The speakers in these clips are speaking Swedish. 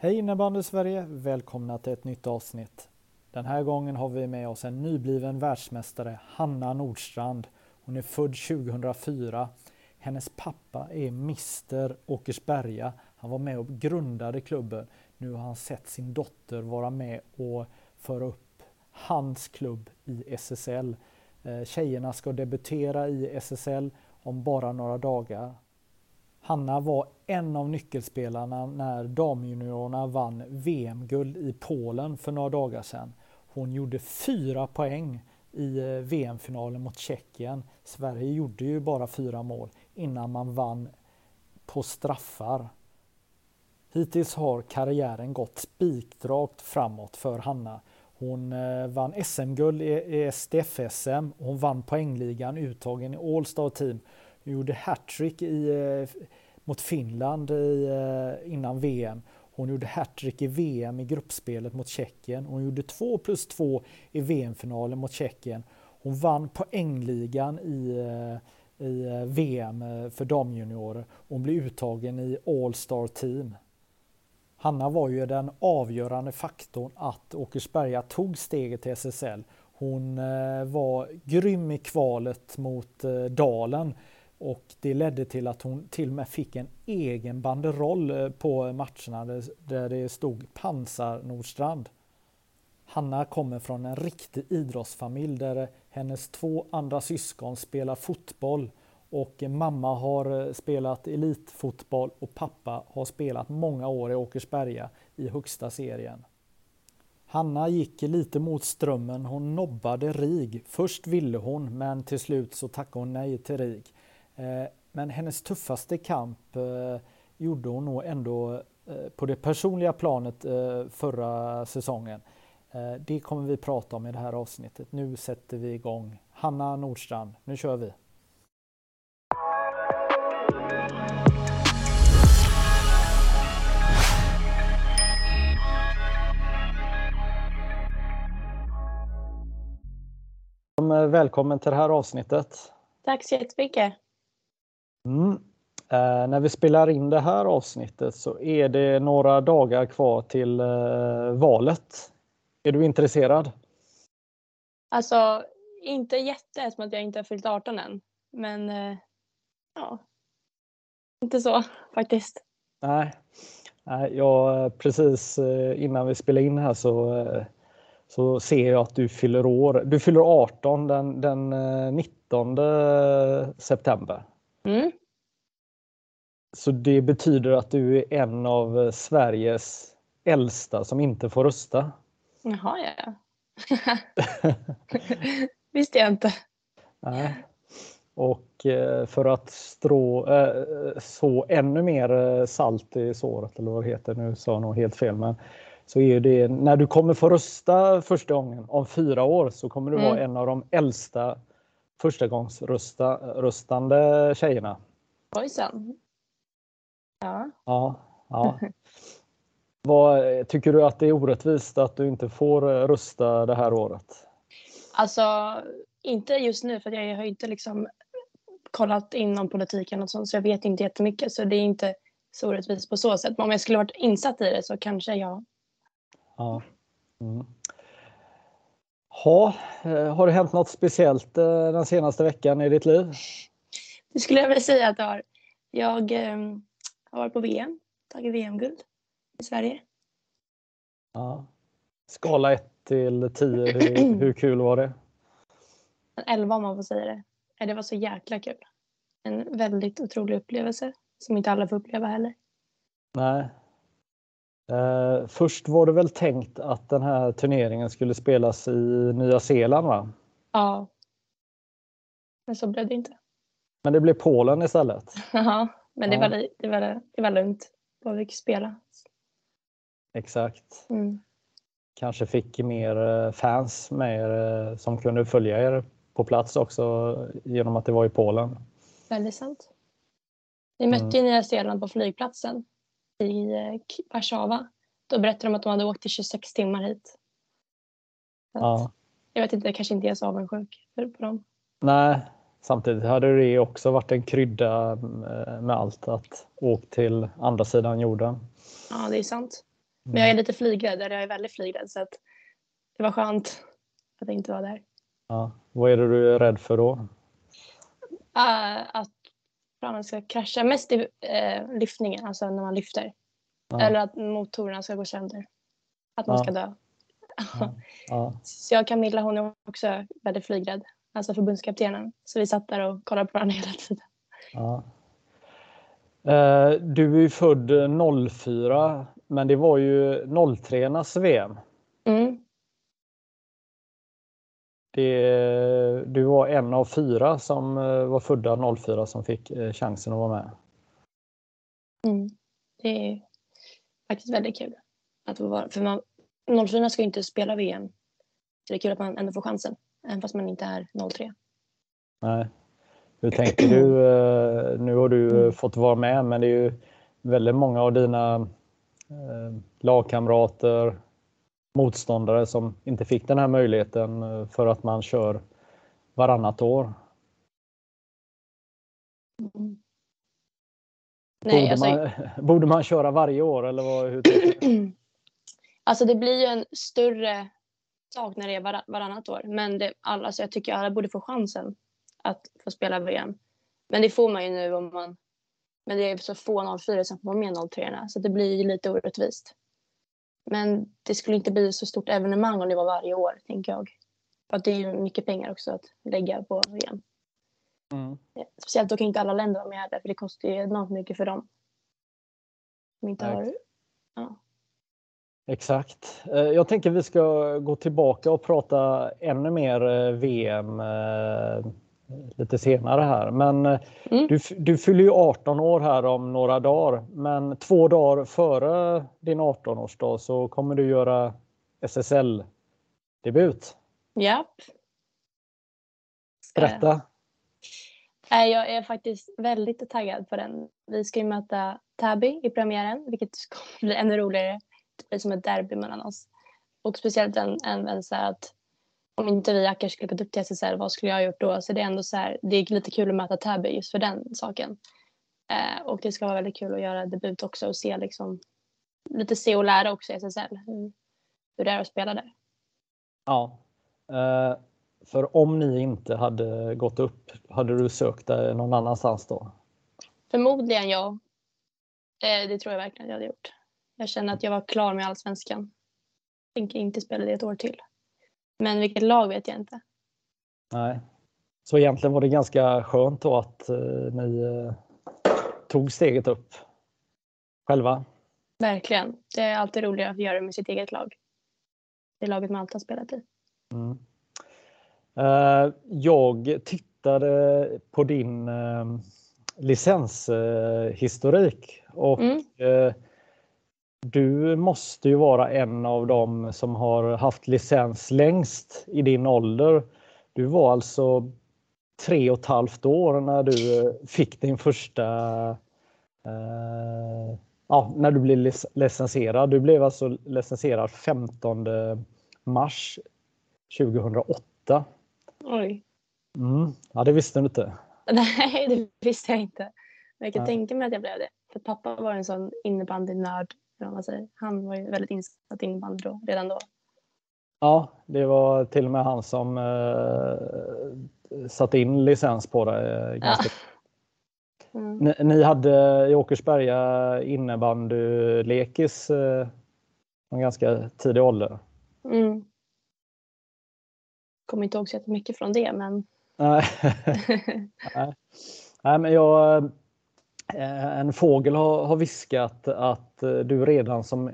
Hej innebandy Sverige! Välkomna till ett nytt avsnitt. Den här gången har vi med oss en nybliven världsmästare, Hanna Nordstrand. Hon är född 2004. Hennes pappa är Mr Åkersberga. Han var med och grundade klubben. Nu har han sett sin dotter vara med och föra upp hans klubb i SSL. Eh, tjejerna ska debutera i SSL om bara några dagar. Hanna var en av nyckelspelarna när damjuniorerna vann VM-guld i Polen för några dagar sedan. Hon gjorde fyra poäng i eh, VM-finalen mot Tjeckien. Sverige gjorde ju bara fyra mål innan man vann på straffar. Hittills har karriären gått spikrakt framåt för Hanna. Hon eh, vann SM-guld i STF-SM. Hon vann poängligan uttagen i All-Star Team. Hon gjorde hattrick eh, mot Finland i, eh, innan VM. Hon gjorde hattrick i VM i gruppspelet mot Tjeckien. Hon gjorde 2 plus 2 i VM-finalen mot Tjeckien. Hon vann poängligan i, eh, i VM för damjuniorer. Hon blev uttagen i All-Star Team. Hanna var ju den avgörande faktorn att Åkersberga tog steget till SSL. Hon var grym i kvalet mot Dalen och det ledde till att hon till och med fick en egen banderoll eh, på matcherna där det stod Pansar Nordstrand. Hanna kommer från en riktig idrottsfamilj där hennes två andra syskon spelar fotboll och mamma har eh, spelat elitfotboll och pappa har spelat många år i Åkersberga i högsta serien. Hanna gick lite mot strömmen. Hon nobbade RIG. Först ville hon, men till slut så tackade hon nej till RIG. Eh, men hennes tuffaste kamp eh, gjorde hon nog ändå på det personliga planet förra säsongen. Det kommer vi prata om i det här avsnittet. Nu sätter vi igång. Hanna Nordstrand, nu kör vi! Välkommen till det här avsnittet. Tack så jättemycket. Mm. Eh, när vi spelar in det här avsnittet så är det några dagar kvar till eh, valet. Är du intresserad? Alltså, inte jätte eftersom att jag inte har fyllt 18 än. Men eh, ja, inte så faktiskt. Nej, Nej jag, precis eh, innan vi spelade in här så, eh, så ser jag att du fyller år. Du fyller 18 den, den 19 eh, september. Mm. Så det betyder att du är en av Sveriges äldsta som inte får rösta. Jaha, ja. visste jag inte. Nej. Och eh, för att strå, äh, så ännu mer eh, salt i såret, eller vad det heter, nu sa jag nog helt fel, men så är det när du kommer få rösta första gången om fyra år så kommer du mm. vara en av de äldsta förstagångsröstande tjejerna. Ojsan. Ja. Ja. ja. Vad, tycker du att det är orättvist att du inte får rösta det här året? Alltså, inte just nu för jag har inte liksom kollat inom politiken och sånt så jag vet inte jättemycket så det är inte så orättvist på så sätt. Men om jag skulle varit insatt i det så kanske ja. Ja. Mm. Ha, eh, har det hänt något speciellt eh, den senaste veckan i ditt liv? Det skulle jag vilja säga att det har. Jag eh, har varit på VM, tagit VM-guld i Sverige. Ja. Skala 1 till 10, hur, hur kul var det? 11 om man får säga det. Det var så jäkla kul. En väldigt otrolig upplevelse som inte alla får uppleva heller. Nej. Eh, först var det väl tänkt att den här turneringen skulle spelas i Nya Zeeland va? Ja. Men så blev det inte. Men det blev Polen istället? Ja, Men det, Ja. var, det, var, det var lugnt. Bara fick spela. Exakt. Mm. Kanske fick mer eh, fans med er eh, som kunde följa er på plats också genom att det var i Polen. Väldigt sant. Vi mötte Mm. Nya Zeeland på flygplatsen i eh, Warszawa. Då berättade de att de hade åkt i 26 timmar hit. Ja. Jag vet inte, kanske inte är så avundsjuk på dem. Nej, samtidigt hade det också varit en krydda eh, med allt att åka till andra sidan jorden. Ja, det är sant. Men jag är lite flygrädd, eller jag är väldigt flygrädd så att det var skönt att jag inte var där. Ja. Vad är det du är rädd för då? Uh, att planen ska krascha. Mest i uh, lyftningen, alltså när man lyfter. Ja. Eller att motorerna ska gå sönder. Att man Ja. ska dö. Ja. Så jag och Camilla hon är också väldigt flygrädd. Alltså förbundskaptenen. Så vi satt där och kollade på varandra hela tiden. Eh, Du är ju född 04, men det var ju 03 VM. Det, du var en av fyra som eh, var födda 04 som fick eh, chansen att vara med. Mm. Det är faktiskt väldigt kul. Att få vara, för man, 04 ska ju inte spela VM. Så det är kul att man ändå får chansen. Även fast man inte är 03. Nej. Hur tänker du? eh, Nu har du eh, fått vara med, men det är ju väldigt många av dina lagkamrater, motståndare som inte fick den här möjligheten eh, för att man kör varannat år. Mm. Nej, borde, alltså, man, borde man köra varje år eller vad, hur alltså det blir ju en större sak när det är var, varannat år. Men det, alltså jag tycker alla borde få chansen att få spela VM. Men det får man ju nu om man... Men det är så få 04 som får med 03 så det blir ju lite orättvist. Men det skulle inte bli så stort evenemang om det var varje år, tänker jag. För att det är ju mycket pengar också att lägga på VM. Mm. Speciellt då kan inte alla länder vara med där, för det kostar ju enormt mycket för dem. Som inte har... Exakt. Eh, Jag tänker vi ska gå tillbaka och prata ännu mer eh, VM eh, lite senare här. Men eh, Mm. du, du fyller ju 18 år här om några dagar. Men två dagar före din 18-årsdag så kommer du göra SSL-debut. Japp. Berätta. Nej, jag är faktiskt väldigt taggad på den. Vi ska ju möta Täby i premiären, vilket kommer bli ännu roligare. Det blir som ett derby mellan oss. Och speciellt en, så här att om inte vi Ackers skulle gått upp till SSL, vad skulle jag ha gjort då? Så det är ändå så här, det är lite kul att möta Täby just för den saken. Eh, och det ska vara väldigt kul att göra debut också och se liksom, lite se och lära också i SSL. Hur, hur det är att spela där. Ja. Eh, För om ni inte hade gått upp, hade du sökt dig någon annanstans då? Förmodligen ja. Eh, det tror jag verkligen jag hade gjort. Jag känner att jag var klar med allsvenskan. Tänker inte spela det ett år till. Men vilket lag vet jag inte. Nej. Så egentligen var det ganska skönt då att eh, ni eh, tog steget upp själva. Verkligen. Det är alltid roligare att göra det med sitt eget lag. Det laget man alltid har spelat i. Mm. Eh, jag tittade på din eh, licenshistorik och Mm. Du måste ju vara en av dem som har haft licens längst i din ålder. Du var alltså tre och ett halvt år när du fick din första eh, ja, när du blev lic- licensierad. Du blev alltså licensierad 15 mars 2008. Oj. Mm. Ja, det visste du inte. Nej, det visste jag inte. Men jag kan Nej. tänka mig att jag blev det. För pappa var en sån innebandynörd. Eller vad man säger. Han var ju väldigt insatt i då, redan då. Ja, det var till och med han som eh, satte in licens på det. eh, Ganska. Mm. Ni, ni hade i Åkersberga innebandylekis eh, en ganska tidig ålder. Mm. Kommer inte ihåg så jättemycket från det, men Nej. Nej. Nej, men jag, en fågel har, har viskat att eh, du redan som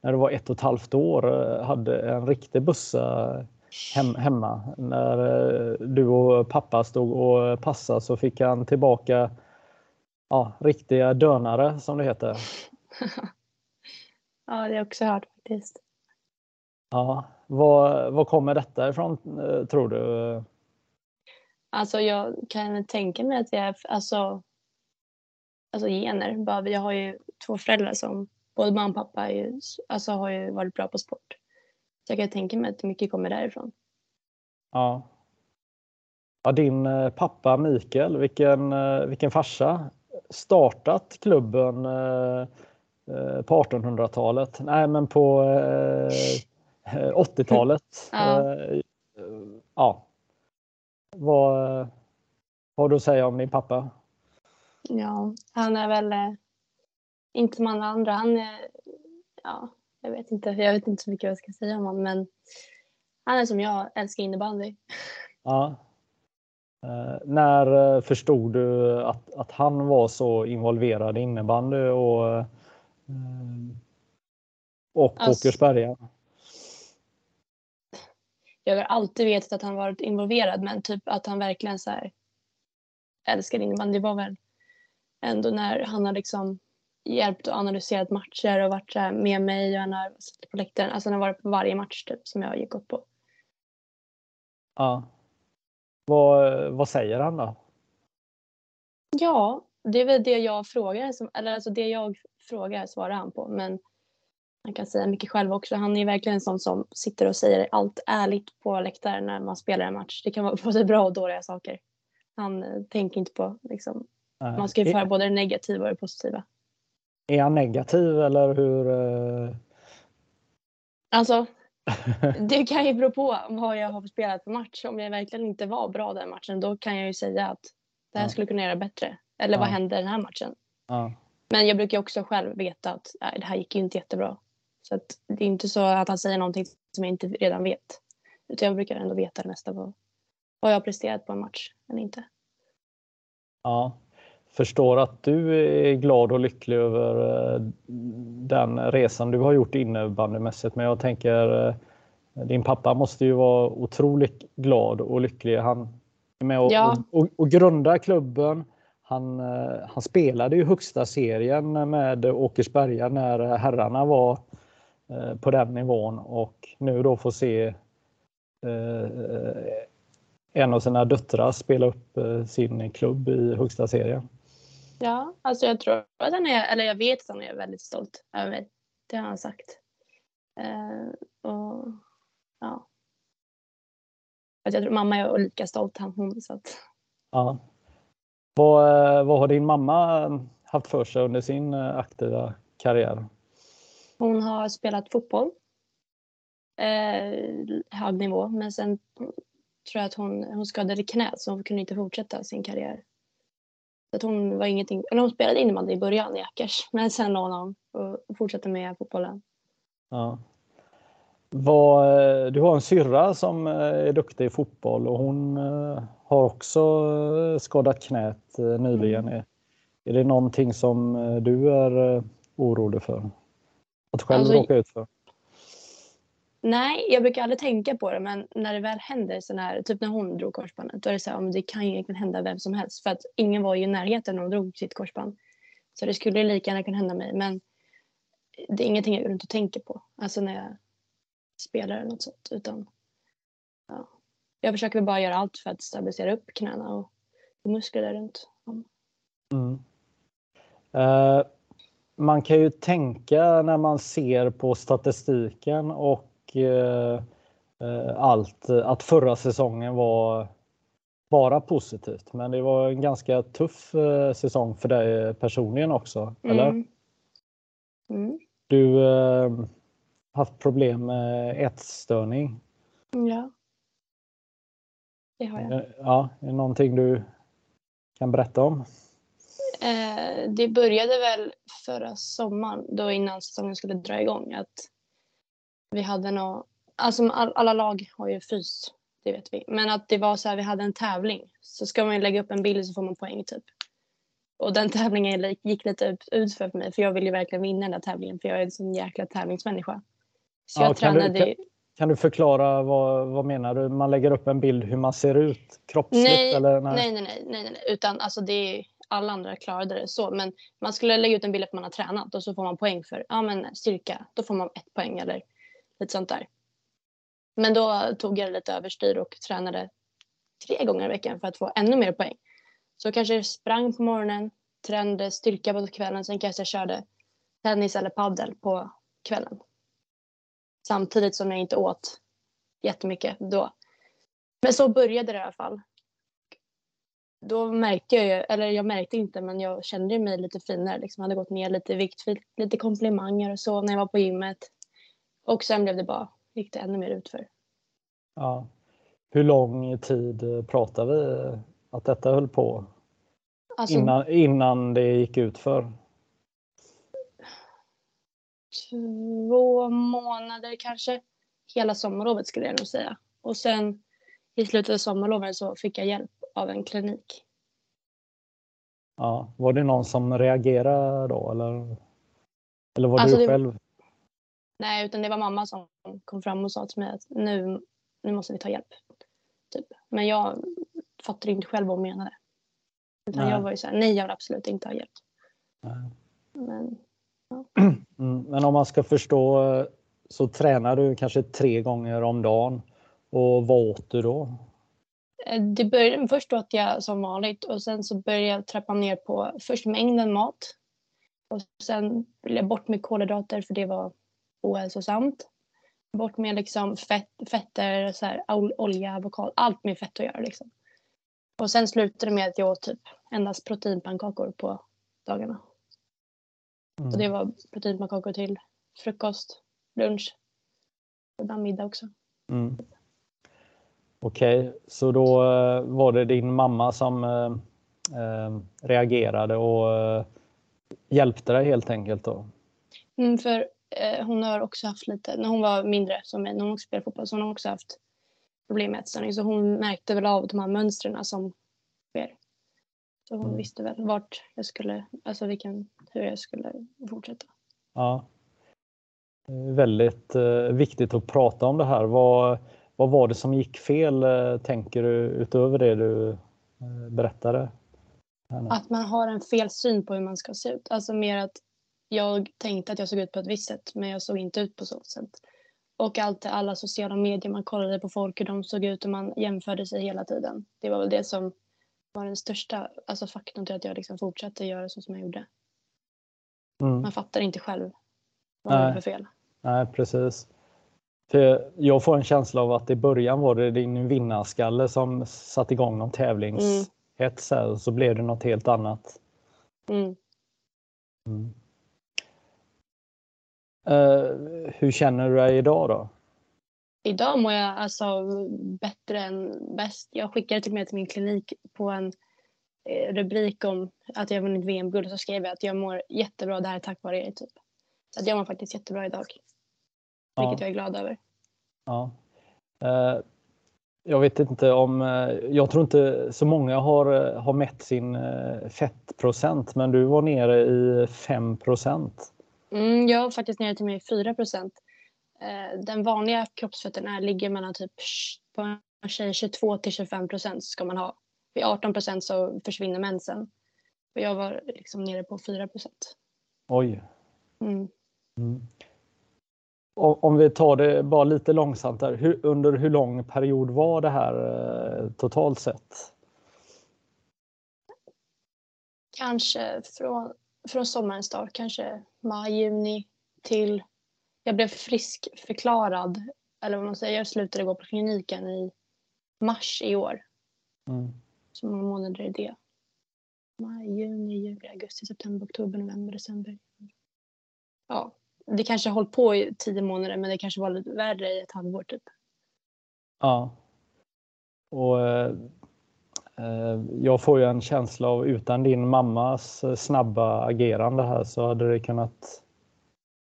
när du var ett och ett halvt år eh, hade en riktig bussa hem, hemma. När eh, du och pappa stod och passade så fick han tillbaka ja, riktiga dönare som det heter. ja, det har jag också hört faktiskt. Ja, var, var kommer detta ifrån eh, tror du? Alltså jag kan tänka mig att jag är, alltså, alltså gener. Bara, jag har ju två föräldrar som, både mamma och pappa ju, alltså, har ju varit bra på sport. Så jag kan tänka mig att mycket kommer därifrån. Ja. ja din eh, pappa Mikael, vilken, eh, vilken farsa. Startat klubben på 1800-talet. Nej, men på 80-talet. ja. ja. Vad, vad har du att säga om din pappa? Ja, han är väl eh, inte som alla andra. Han är, ja, jag vet inte. Jag vet inte så mycket vad jag ska säga om honom, men han är som jag, älskar innebandy. Ja. Eh, när eh, förstod du att, att han var så involverad i innebandy och, eh, och alltså, Åkersberga? jag har alltid vetat att han varit involverad men typ att han verkligen så här älskar innebandy var väl ändå när han har liksom hjälpt och analyserat matcher och varit med mig och han har suttit på läktaren. Alltså han har varit på varje match typ som jag har gått på. Ja. Vad, vad säger han då? Ja, det är väl det jag frågar. eller alltså det jag frågar svarar han på. Men han kan säga mycket själv också. Han är verkligen en sån som sitter och säger allt ärligt på läktaren när man spelar en match. Det kan vara både bra och dåliga saker. Han eh, tänker inte på liksom. Man ska ju föra både det negativa och det positiva. Är han negativ eller hur? Uh... Alltså, det kan ju bero på vad jag har spelat för match. Om jag verkligen inte var bra den matchen, då kan jag ju säga att det här ja. skulle kunna göra bättre. Eller ja. vad hände den här matchen? Ja. Men jag brukar också själv veta att nej, det här gick ju inte jättebra. Så att det är inte så att han säger någonting som jag inte redan vet. Utan jag brukar ändå veta det mesta vad, vad jag har presterat på en match eller inte. Ja, förstår att du är glad och lycklig över eh, den resan du har gjort innebandymässigt. Men jag tänker eh, din pappa måste ju vara otroligt glad och lycklig. Han är med och, ja. och, och grundar klubben. Han, eh, han spelade ju högsta serien med Åkersberga när herrarna var på den nivån och nu då få se en av sina döttrar spela upp sin klubb i högsta serien. Ja, alltså jag tror att han är, eller jag vet att han är väldigt stolt över mig. Det har han sagt. Eh, och ja. Att jag tror mamma är lika stolt som hon. Så att... Ja. Vad, vad har din mamma haft för sig under sin aktiva karriär? Hon har spelat fotboll. Eh, hög nivå. Men sen tror jag att hon, hon skadade knät så hon kunde inte fortsätta sin karriär. Att hon var ingenting, eller hon spelade innebandy i början i Ackers. Men sen lånade hon och fortsatte med fotbollen. Ja. Vad, eh, du har en syrra som eh, är duktig i fotboll och hon eh, har också skadat knät nyligen. Mm. Är det någonting som du är orolig för? Att själv alltså, råka ut för? Nej, jag brukar aldrig tänka på det, men när det väl händer så här, typ när hon drog korsbandet, då är det så här, det kan ju egentligen hända vem som helst, för att ingen var ju i närheten när hon drog sitt korsband. Så det skulle lika gärna kunna hända mig, men det är ingenting jag går runt och tänker på, alltså när jag spelar eller något sånt, utan ja. Jag försöker bara göra allt för att stabilisera upp knäna och, muskler runt runt. Mm. Uh man kan ju tänka när man ser på statistiken och allt att förra säsongen var bara positivt. Men det var en ganska tuff eh, säsong för dig personligen också, mm. eller? Mm. Du eh, haft problem med ätstörning. Ja. Det har jag. Ja, är det någonting du kan berätta om? Eh, det började väl förra sommaren, då innan säsongen skulle dra igång, att vi hade nog, alltså all, alla lag har ju fys, det vet vi, men att det var så här, vi hade en tävling, så ska man lägga upp en bild så får man poäng typ. Och den tävlingen gick lite ut för mig, för jag ville verkligen vinna den där tävlingen, för jag är en sån jäkla tävlingsmänniska. Så ja, jag tränade... Du, kan, kan, du förklara vad, vad menar du? Man lägger upp en bild hur man ser ut kroppsligt? Nej, eller? Nej. Nej, nej, nej, nej, nej, utan alltså det är alla andra klarade det så. Men man skulle lägga ut en bild att man har tränat och så får man poäng för ja, men styrka. Då får man ett poäng eller lite sånt där. Men då tog jag det lite överstyr och tränade tre gånger i veckan för att få ännu mer poäng. Så kanske sprang på morgonen, tränade styrka på kvällen, sen kanske jag körde tennis eller paddel på kvällen. Samtidigt som jag inte åt jättemycket då. Men så började det i alla fall. Då märkte jag ju, eller jag märkte inte men jag kände mig lite finare. Liksom hade gått ner lite i vikt, fick lite komplimanger och så när jag var på gymmet. Och sen blev det bara, gick det ännu mer utför. Ja. Hur lång tid pratar vi att detta höll på? Alltså, innan, innan det gick ut för? Två månader kanske. Hela sommarlovet skulle jag nog säga. Och sen i slutet av sommarlovet så fick jag hjälp av en klinik. Ja, var det någon som reagerade då eller? Eller var alltså du själv? Nej, utan det var mamma som kom fram och sa till mig att nu, nu måste vi ta hjälp. Typ. Men jag fattade inte själv vad hon menade. Utan nej. jag var ju så här, nej jag vill absolut inte ha hjälp. Nej. Men, ja. mm, men om man ska förstå så tränar du kanske tre gånger om dagen. Och vad åt du då? Eh, det började, först åt jag som vanligt och sen så började jag trappa ner på först mängden mat. Och sen ville jag bort med kolhydrater för det var ohälsosamt. Bort med liksom fett, fetter, så här, olja, avokado, allt med fett att göra. Liksom. Och sen slutade det med att jag åt typ endast proteinpannkakor på dagarna. Mm. Så det var proteinpannkakor till frukost, lunch och ibland middag också. Mm. Okej, okay. så då eh, var det din mamma som eh, eh, reagerade och eh, hjälpte dig helt enkelt då? Mm, för eh, hon har också haft lite, när hon var mindre som mig, när hon också spelade fotboll, så hon har också haft problem med ätstörning. Så hon märkte väl av de här mönstren som sker. Så hon mm. visste väl vart jag skulle, alltså vilken, hur jag skulle fortsätta. Ja. Väldigt eh, viktigt att prata om det här. Vad, vad var det som gick fel, eh, tänker du, utöver det du eh, berättade? Att man har en fel syn på hur man ska se ut. Alltså mer att jag tänkte att jag såg ut på ett visst sätt, men jag såg inte ut på så sätt. Och allt, alla sociala medier, man kollade på folk hur de såg ut och man jämförde sig hela tiden. Det var väl det som var den största alltså faktorn till att jag liksom fortsatte göra så som jag gjorde. Mm. Man fattar inte själv vad det är för fel. Nej, precis. För jag får en känsla av att i början var det din vinnarskalle som satte igång någon tävlingshets mm. och så blev det något helt annat. Mm. Mm. Uh, hur känner du dig idag då? Idag mår jag alltså bättre än bäst. Jag skickade till mig till min klinik på en eh, rubrik om att jag vunnit VM-guld och så skrev jag att jag mår jättebra, det här är tack vare er. Typ. Så att jag mår faktiskt jättebra idag. Vilket jag är glad över. Ja. Uh, jag vet inte om, uh, jag tror inte så många har, uh, har mätt sin fettprocent men du var nere i 5 procent. Mm, jag var faktiskt nere till mig 4 procent. Den vanliga kroppsfetten är, ligger mellan typ på en tjej 22 till 25 procent ska man ha. Vid 18 procent så försvinner mensen. Och jag var liksom nere på 4 procent. Oj. Mm. Mm om vi tar det bara lite långsamt där. Hur, under hur lång period var det här eh, totalt sett? Kanske från, från sommarens start, kanske maj, juni till jag blev friskförklarad, eller vad man säger, jag slutade gå på kliniken i mars i år. Mm. Så många månader är det? Maj, juni, juli, augusti, september, oktober, november, december. Ja, det kanske har hållit på i tio månader men det kanske var lite värre i ett halvår typ. Ja. Och eh, jag får ju en känsla av utan din mammas snabba agerande här så hade det kunnat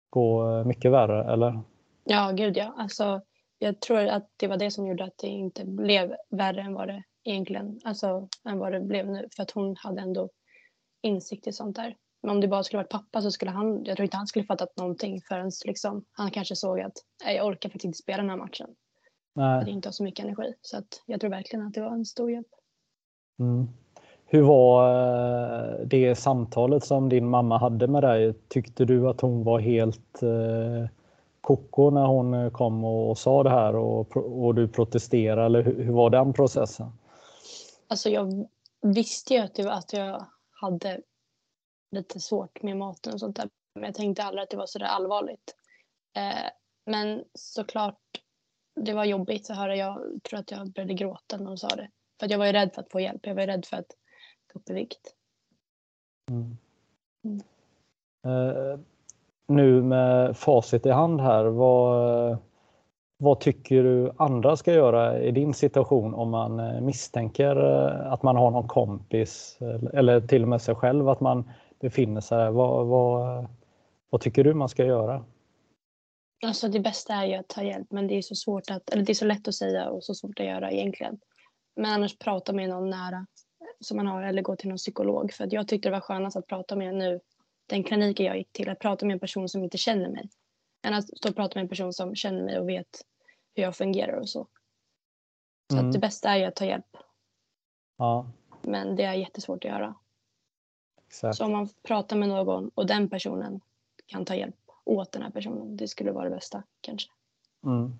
gå mycket värre, eller? Ja, gud ja. Alltså, jag tror att det var det som gjorde att det inte blev värre än vad det egentligen, alltså än vad det blev nu. För att hon hade ändå insikt i sånt där. Men om det bara skulle varit pappa så skulle han, jag tror inte han skulle fattat någonting förrän liksom, han kanske såg att jag orkar faktiskt inte spela den här matchen. Nej. Att inte har så mycket energi. Så att jag tror verkligen att det var en stor hjälp. Mm. hur var eh, det samtalet som din mamma hade med dig? Tyckte du att hon var helt eh, koko när hon eh, kom och, sa det här och, och du protesterade? Eller hur, hur, var den processen? Alltså jag visste ju att, det var, att jag hade lite svårt med maten och sånt där. Men jag tänkte aldrig att det var så där allvarligt. Eh, men såklart, det var jobbigt att höra. Jag tror att jag började gråta när hon sa det. För jag var ju rädd för att få hjälp. Jag var ju rädd för att gå upp i vikt. Mm. Mm. Uh, nu med facit i hand här, vad, vad tycker du andra ska göra i din situation om man eh, misstänker eh, att man har någon kompis eller till och med sig själv att man befinner sig där? Vad, vad, vad tycker du man ska göra? Alltså det bästa är ju att ta hjälp men det är så svårt att, eller det är så lätt att säga och så svårt att göra egentligen. Men annars prata med någon nära som man har eller gå till någon psykolog för att jag tyckte det var skönast att prata med nu den kliniken jag gick till, att prata med en person som inte känner mig. Än att stå och prata med en person som känner mig och vet hur jag fungerar och så. Så mm. att det bästa är ju att ta hjälp. Ja. Men det är jättesvårt att göra. Exakt. Så om man pratar med någon och den personen kan ta hjälp åt den här personen, det skulle vara det bästa kanske. Mm.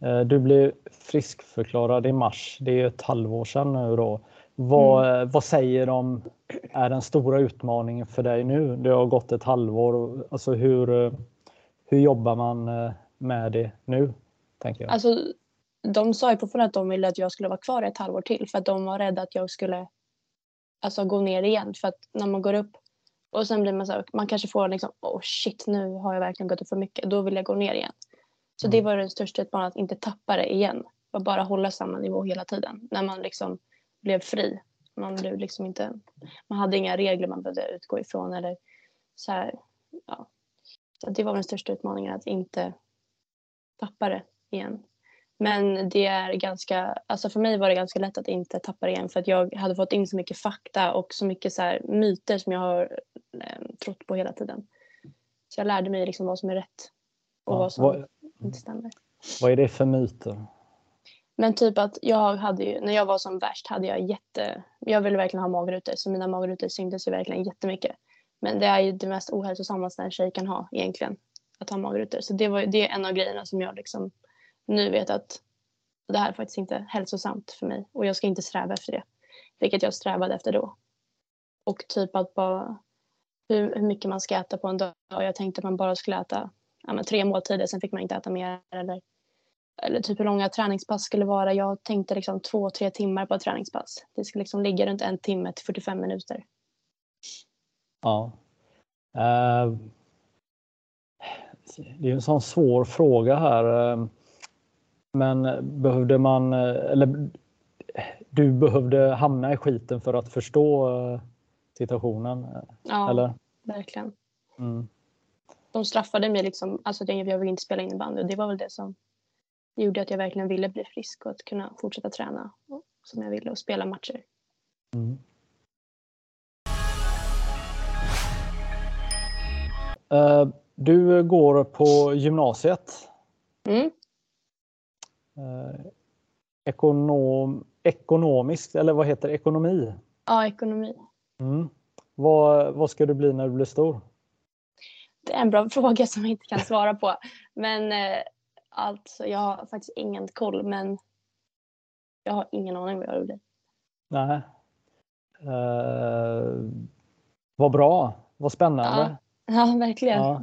Eh, du blev friskförklarad i mars. Det är ett halvår sedan nu då. Vad, mm. vad säger de är den stora utmaningen för dig nu? Det har gått ett halvår. Alltså hur, hur jobbar man eh, med det nu? Tänker jag. Alltså, de sa ju på förhand att de ville att jag skulle vara kvar ett halvår till för att de var rädda att jag skulle alltså, gå ner igen. För att när man går upp och sen blir man så här, man kanske får liksom, oh shit nu har jag verkligen gått upp för mycket, då vill jag gå ner igen. Så mm. det var den största utmaningen, att inte tappa det igen. Och bara hålla samma nivå hela tiden. När man liksom blev fri. Man, blev liksom inte, man hade inga regler man behövde utgå ifrån. Eller så här, ja. så det var den största utmaningen, att inte tappa det igen. Men det är ganska, alltså för mig var det ganska lätt att inte tappa det igen för att jag hade fått in så mycket fakta och så mycket så här myter som jag har eh, trott på hela tiden. Så jag lärde mig liksom vad som är rätt och ja, vad som vad, inte stämmer. Vad är det för myter? Men typ att jag hade ju, när jag var som värst hade jag jätte, jag ville verkligen ha magrutor så mina magrutor syntes ju verkligen jättemycket. Men det är ju det mest ohälsosamma en tjej kan ha egentligen, att ha magrutor. Så det, var, det är en av grejerna som jag liksom nu vet att det här är faktiskt inte hälsosamt för mig och jag ska inte sträva efter det. Vilket jag strävade efter då. Och typ att bara hur, hur mycket man ska äta på en dag. Jag tänkte att man bara skulle äta ja, tre måltider, sen fick man inte äta mer. Eller, eller typ hur långa träningspass skulle vara. Jag tänkte liksom två, tre timmar på ett träningspass. Det skulle liksom ligga runt en timme till 45 minuter. Ja. Uh, det är en sån svår fråga här. Uh, men behövde man, eller du behövde hamna i skiten för att förstå situationen? Ja, eller? verkligen. Mm de straffade mig liksom, alltså att jag ville inte spela innebandy och det var väl det som gjorde att jag verkligen ville bli frisk och att kunna fortsätta träna som jag ville och spela matcher. Mm. Uh, du går på gymnasiet. Mm. Uh, ekonom, ekonomiskt, eller vad heter det? Ekonomi? Ja, ekonomi. Mm. Vad, vad ska du bli när du blir stor? Det är en bra fråga som jag inte kan svara på. Men eh, alltså, jag har faktiskt ingen koll. Men jag har ingen aning vad jag bli. Nej. Uh, vad bra. Vad spännande. Ja, ja verkligen. Ja.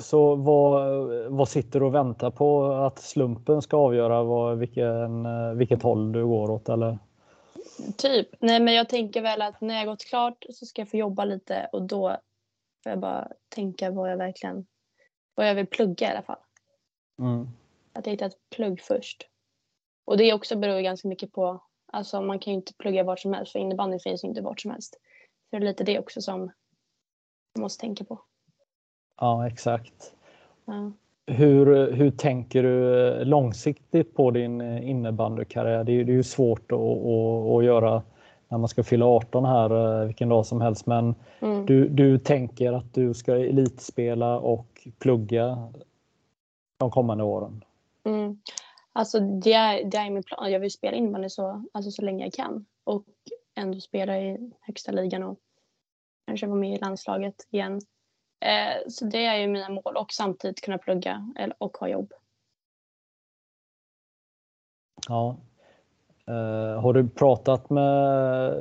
Så vad, vad sitter du och väntar på? Att slumpen ska avgöra vad, vilken, vilket håll du går åt? Eller? Typ. Nej, men jag tänker väl att när jag gått klart så ska jag få jobba lite och då Får jag bara tänka vad jag verkligen vad jag vill plugga i alla fall. Mm. Att jag hittar ett plugg först. Och det också beror ganska mycket på, alltså man kan ju inte plugga vart som helst för innebandy finns ju inte vart som helst. Så det är lite det också som man måste tänka på. Ja, exakt. Ja. Hur, hur tänker du långsiktigt på din innebandykarriär? Det är, det är ju svårt att, att, att göra när man ska fylla 18 här eh, vilken dag som helst. Men mm. du, du tänker att du ska elitspela och plugga de kommande åren? Mm. Alltså det är, det är min plan. Jag vill spela innebandy så, alltså så länge jag kan. Och ändå spela i högsta ligan och kanske vara med i landslaget igen. Eh, så det är ju mina mål och samtidigt kunna plugga och ha jobb. Ja. Uh, har du pratat med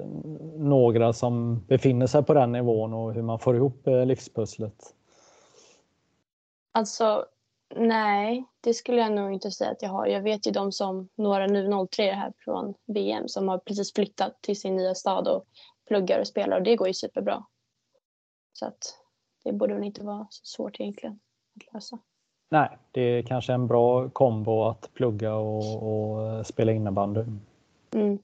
några som befinner sig på den nivån och hur man får ihop uh, livspusslet? Alltså, nej, det skulle jag nog inte säga att jag har. Jag vet ju de som, några nu 03 här från VM som har precis flyttat till sin nya stad och pluggar och spelar och det går ju superbra. Så att det borde väl inte vara så svårt egentligen att lösa. Nej, det är kanske en bra kombo att plugga och, och spela innebandy. Mm.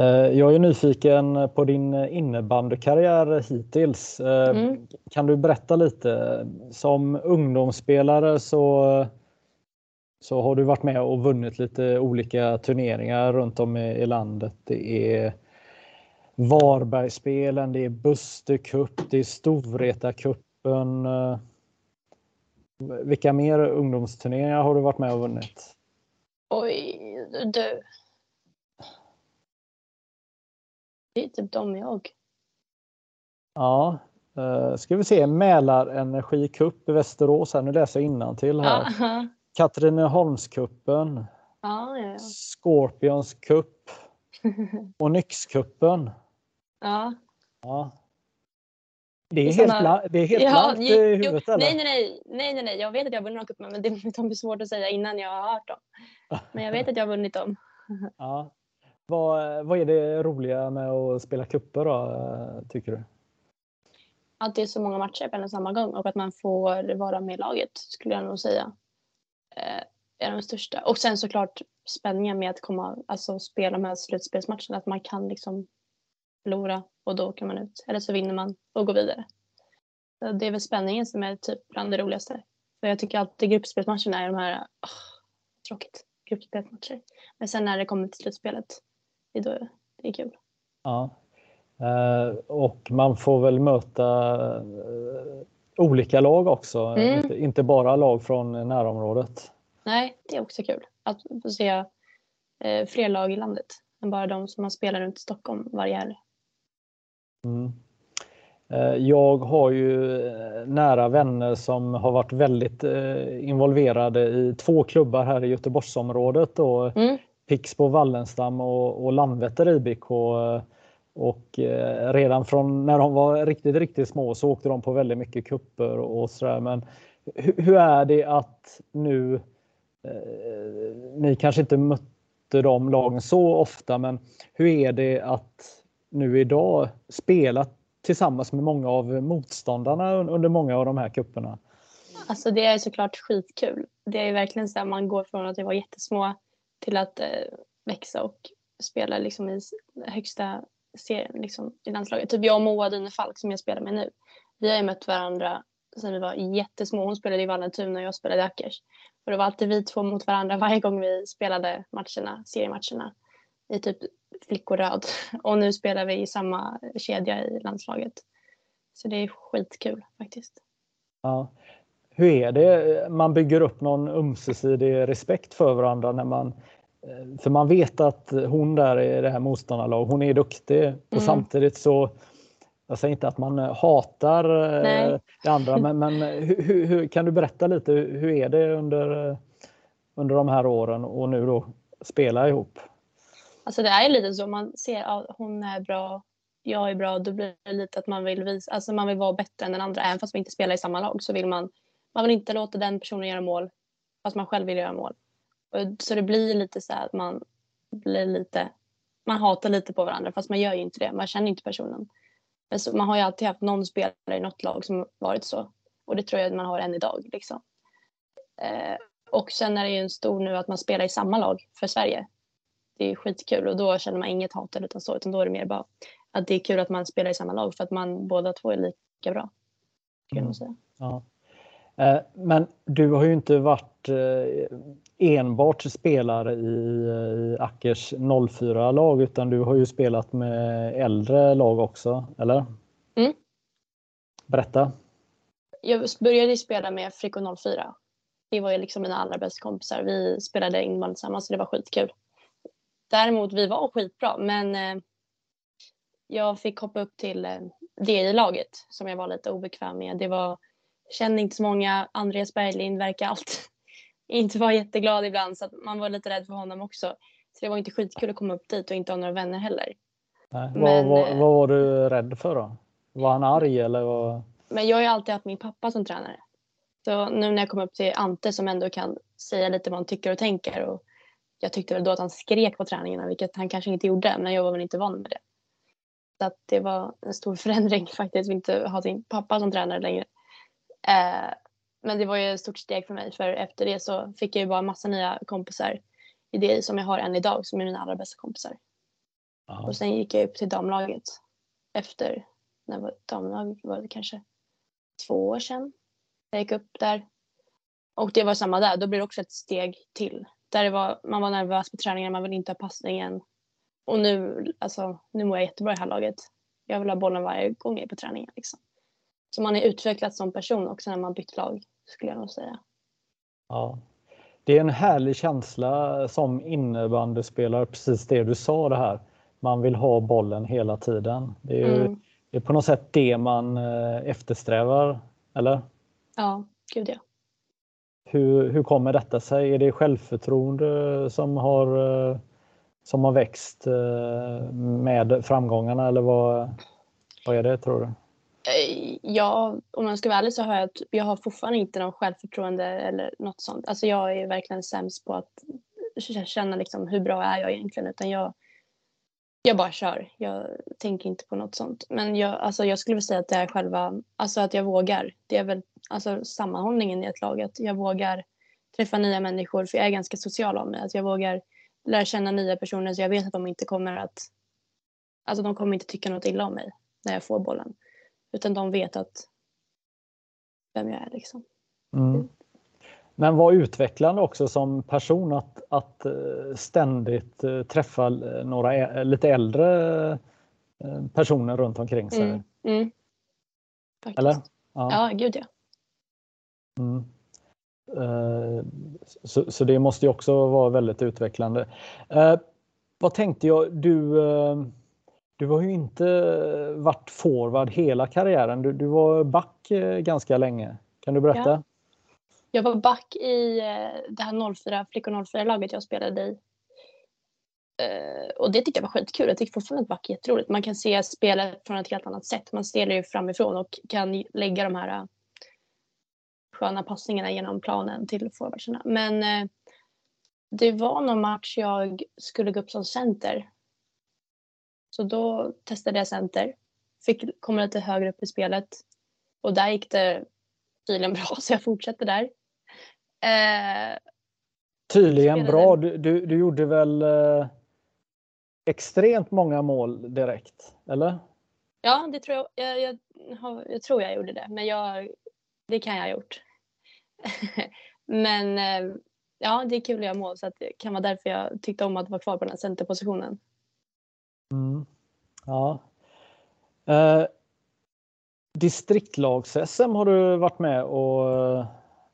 Eh, jag är nyfiken på din innebandykarriär hittills. Eh, mm. Kan du berätta lite? Som ungdomsspelare så, så har du varit med och vunnit lite olika turneringar runt om i, i landet. Det är Varbergsspelen, det är Buster Cup, det är Storvreta-cupen. Eh, vilka mer ungdomsturneringar har du varit med och vunnit? Oj, du. Det är typ de jag. Ja, uh, ska vi se. Mälarenergi Cup i Västerås. Här. Nu läser jag till här. Uh -huh. Katrineholmskuppen. Ja, ja, ja. Scorpions Cup. och Nyxkuppen. Ja. ja. Det är, helt, blank, det är helt ja, blankt i huvudet jo, eller? Nej, nej, nej, nej, nej, jag vet att jag har vunnit några cuper men det de är svårt att säga innan jag har hört dem. Men jag vet att jag har vunnit dem. Ja. Vad, vad är det roliga med att spela kupper då, tycker du? Att det är så många matcher på en och samma gång och att man får vara med i laget skulle jag nog säga. Eh, är de största. Och sen såklart spänningen med att komma, alltså spela med slutspelsmatcherna, att man kan liksom förlora och då åker man ut. Eller så vinner man och går vidare. Så det är väl spänningen som är typ bland det roligaste. För jag tycker alltid gruppspelsmatcherna är de här, oh, tråkigt, gruppspelsmatcher. Men sen när det kommer till slutspelet, det är då det är kul. Ja. Uh, och man får väl möta uh, olika lag också, mm. inte, inte, bara lag från närområdet. Nej, det är också kul att få se uh, fler lag i landet än bara de som man spelar runt Stockholm varje helg. Mm. Eh, jag har ju eh, nära vänner som har varit väldigt eh, involverade i två klubbar här i Göteborgsområdet. Då, mm. Pixbo Wallenstam och, och Landvetter IBK. Och redan från när de var riktigt, riktigt små så åkte de på väldigt mycket kupper och sådär. Men hur, är det att nu, ni kanske inte mötte de lagen så ofta, men hur är det att nu idag spelat tillsammans med många av motståndarna under många av de här kupperna? Alltså det är såklart skitkul. Det är verkligen så att man går från att vi var jättesmå till att eh, växa och spela liksom i högsta serien liksom, i landslaget. Typ jag och Moa Dynefalk som jag spelar med nu. Vi har ju mött varandra sedan vi var jättesmå. Hon spelade i Vallentuna och jag spelade i Ackers. Och det var alltid vi två mot varandra varje gång vi spelade matcherna, seriematcherna i typ flickoröd och nu spelar vi i samma kedja i landslaget. Så det är skitkul faktiskt. Ja. Hur är det? Man bygger upp någon ömsesidig respekt för varandra när man eh, för man vet att hon där i det här motståndarlaget, hon är duktig och mm. samtidigt så jag säger inte att man hatar eh, Nej. det andra, men, men hur, hur, kan du berätta lite, hur är det under, under de här åren och nu då spela ihop? Alltså det är lite så, man ser att ja, hon är bra, jag är bra, då blir det lite att man vill visa, alltså man vill vara bättre än den andra. Även fast vi inte spelar i samma lag så vill man, man vill inte låta den personen göra mål fast man själv vill göra mål. Så det blir lite så att man blir lite, man hatar lite på varandra fast man gör ju inte det, man känner inte personen. Men så, man har ju alltid haft någon spelare i något lag som varit så och det tror jag att man har än idag. Liksom. Eh, och sen är det ju en stor nu att man spelar i samma lag för Sverige det är skitkul och då känner man inget hat eller så utan då är det mer bara att det är kul att man spelar i samma lag för att man båda två är lika bra. Mm. Säga. Ja. Eh, men du har ju inte varit eh, enbart spelare i, i Ackers 04-lag utan du har ju spelat med äldre lag också, eller? Mm. Berätta. Jag började spela med Frico 04. Det var ju liksom mina allra bästa kompisar. Vi spelade innebandy tillsammans så det var skitkul däremot, vi var skitbra, men eh, jag fick hoppa upp till eh, DI-laget som jag var lite obekväm med. Det var, kände inte så många. Andreas Berglind verkar alltid inte vara jätteglad ibland så att man var lite rädd för honom också. Så det var inte skitkul att komma upp dit och inte ha några vänner heller. Nej. Men, vad, vad, vad, var du rädd för då? Var han arg eller? Vad? Men jag har ju alltid haft min pappa som tränare. Så nu när jag kom upp till Ante som ändå kan säga lite vad han tycker och tänker. Och jag tyckte väl då att han skrek på träningarna, vilket han kanske inte gjorde, men jag var väl inte van med det. Så att det var en stor förändring faktiskt, att inte ha sin pappa som tränare längre. Eh, men det var ju ett stort steg för mig, för efter det så fick jag ju bara massa nya kompisar i det som jag har än idag, som är mina allra bästa kompisar. Aha. Och sen gick jag upp till damlaget efter, när var damlaget var det kanske två år sedan. Jag gick upp där. Och det var samma där, då blir det också ett steg till. Där var, man var nervös på träningen, man ville inte ha passningen. Och nu, alltså, nu mår jag jättebra i det här laget. Jag vill ha bollen varje gång jag är på träningen. Liksom. Så man är utvecklad som person också när man bytt lag, skulle jag nog säga. Ja. Det är en härlig känsla som innebandyspelare, precis det du sa det här. Man vill ha bollen hela tiden. Det är, mm. det är på något sätt det man eh, eftersträvar, eller? Ja, gud ja. Hur, hur kommer detta sig? Är det självförtroende som har, eh, som har växt eh, med framgångarna eller vad, vad är det tror du? Eh, ja, om man ska vara ärlig så har jag, jag har fortfarande inte någon självförtroende eller något sånt. Alltså jag är verkligen sämst på att känna liksom hur bra är jag egentligen utan jag, jag bara kör. Jag tänker inte på något sånt. Men jag, alltså jag skulle vilja säga att det är själva, alltså att jag vågar. Det är väl alltså sammanhållningen i ett lag. Att jag vågar träffa nya människor, för jag är ganska social av mig. Att jag vågar lära känna nya personer så jag vet att de inte kommer att, alltså de kommer inte tycka något illa om mig när jag får bollen. Utan de vet att vem jag är liksom. Mm. Men var utvecklande också som person att, att eh, ständigt eh, träffa några lite äldre eh, personer runt omkring sig. Mm. Mm. Eller? Ja, ja gud ja. Mm. Så, så, det måste ju också vara väldigt utvecklande. Vad tänkte jag? Du, du har ju inte varit forward hela karriären. Du, du var back ganska länge. Kan du berätta? Ja. Jag var back i eh, det här 04, flickor 04-laget jag spelade i. Eh, och det tyckte jag var skitkul. Jag tycker fortfarande att back är jätteroligt. Man kan se spelet från ett helt annat sätt. Man ser det ju framifrån och kan lägga de här eh, sköna passningarna genom planen till forwardsarna. Men det var någon match jag skulle gå upp som center. Så då testade jag center. Fick komma lite högre upp i spelet. Och där gick det tydligen bra så jag fortsatte där. Eh, Tydligen bra. Du, du, du, gjorde väl eh, extremt många mål direkt, eller? Ja, det tror jag. Jag, jag, jag tror jag gjorde det, men jag, det kan jag ha gjort. men eh, ja, det är kul att göra mål så att det kan vara därför jag tyckte om att vara kvar på den här centerpositionen. Mm. Ja. Eh, Distriktlags-SM har du varit med och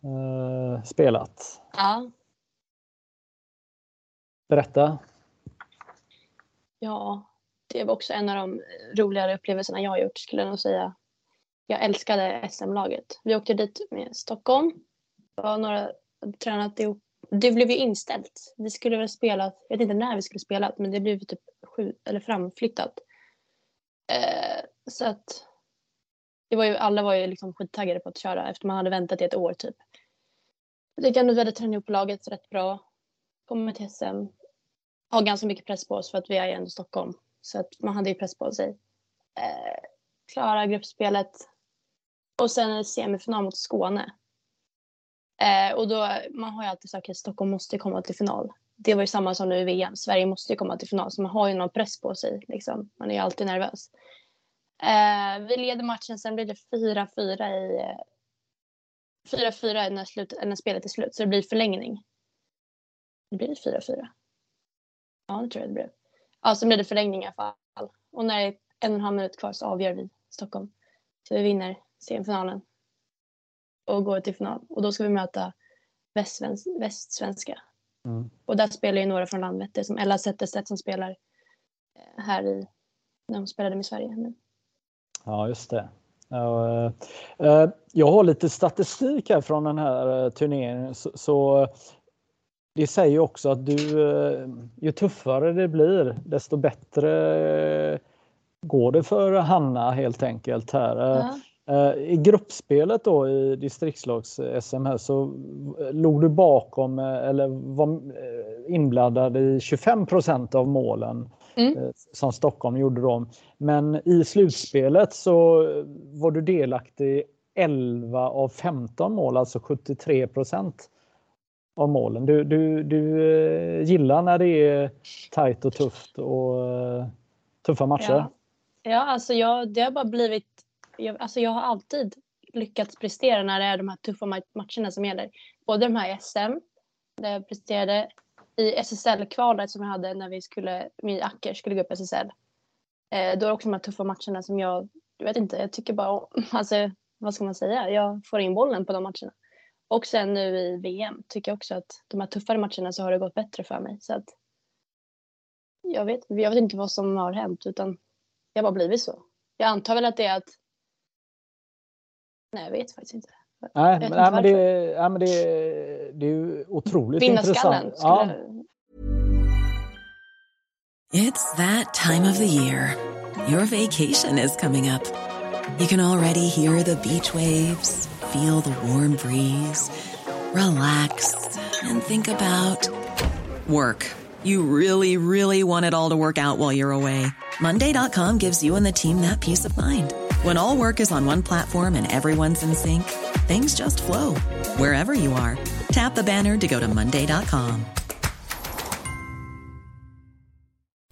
eh, spelat. Ja. Berätta. Ja, det var också en av de roligare upplevelserna jag har gjort skulle jag nog säga. Jag älskade SM-laget. Vi åkte dit med Stockholm. Det var några tränat ihop. Det blev ju inställt. Vi skulle väl spela, jag vet inte när vi skulle spela, men det blev typ sju, eller framflyttat. Eh, så att det var ju, alla var ju liksom skittaggade på att köra efter man hade väntat i ett år typ. Jag tyckte ändå vi hade tränat ihop laget rätt bra. Kommer till SM. Har ganska mycket press på oss för att vi är ju ändå Stockholm. Så att man hade ju press på sig. Eh, klara gruppspelet. Och sen semifinal mot Skåne. Eh, och då, man har ju alltid sagt att Stockholm måste komma till final. Det var ju samma som nu i VM. Sverige måste ju komma till final. Så man har ju någon press på sig. Liksom. Man är ju alltid nervös. Eh, vi leder matchen, sen blir det 4-4 i eh, 4-4 när, slut, när spelet är slut, så det blir förlängning. Det blir 4-4. Ja, det tror jag det blev. Ja, så blir det förlängning i alla fall. Och när det är en och en halv minut kvar så avgör vi Stockholm. Så vi vinner semifinalen. Och går till final. Och då ska vi möta västsvenska. Mm. Och där spelar ju några från Landvetter, som Ella Zetterstedt som spelar eh, här i, när hon spelade med Sverige nu. Ja, just det. Jag har lite statistik här från den här turneringen. Så det säger också att du, ju tuffare det blir, desto bättre går det för Hanna helt enkelt här. Eh, I gruppspelet då i distriktslags-SM här så eh, låg du bakom eh, eller var inblandad i 25% av målen mm. som Stockholm gjorde då. Men i slutspelet så var du delaktig i 11 av 15 mål, alltså 73 av målen. Du, du, du gillar när det är tajt och tufft och tuffa matcher? Ja, ja alltså jag, det har bara blivit jag, alltså jag har alltid lyckats prestera när det är de här tuffa matcherna som gäller. Både de här SM, där jag presterade i SSL-kvalet som jag hade när vi skulle, min Acker skulle gå upp SSL. Eh, då är det också de här tuffa matcherna som jag, jag vet inte, jag tycker bara alltså vad ska man säga, jag får in bollen på de matcherna. Och sen nu i VM tycker jag också att de här tuffare matcherna så har det gått bättre för mig. Så att jag vet, jag vet inte vad som har hänt utan jag har bara blivit så. Jag antar väl att det är att Nej, jag vet faktiskt inte. Nej, men, nej, men, det, nej, men det, det är ju otroligt intressant. Ja. It's that time of the year. Your vacation is coming up. You can already hear the beach waves, feel the warm breeze, relax and think about work. You really, really want it all to work out while you're away. Monday.com gives you and the team that peace of mind. When all work is on one platform and everyone's in sync, things just flow wherever you are. Tap the banner to go to Monday.com.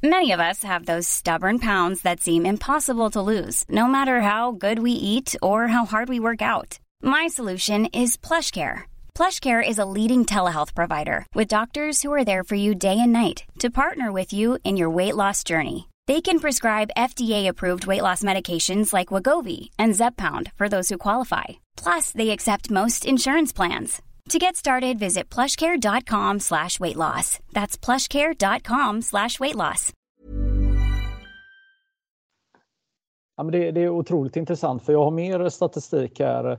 Many of us have those stubborn pounds that seem impossible to lose, no matter how good we eat or how hard we work out. My solution is plush PlushCare. PlushCare is a leading telehealth provider with doctors who are there for you day and night to partner with you in your weight loss journey. They can prescribe FDA-approved weight loss medications like Wagovi and Zepbound for those who qualify. Plus, they accept most insurance plans. To get started, visit plushcare.com slash weight loss. That's plushcare.com slash weight loss. Ja, men det, det, är otroligt intressant för jag har mer statistik här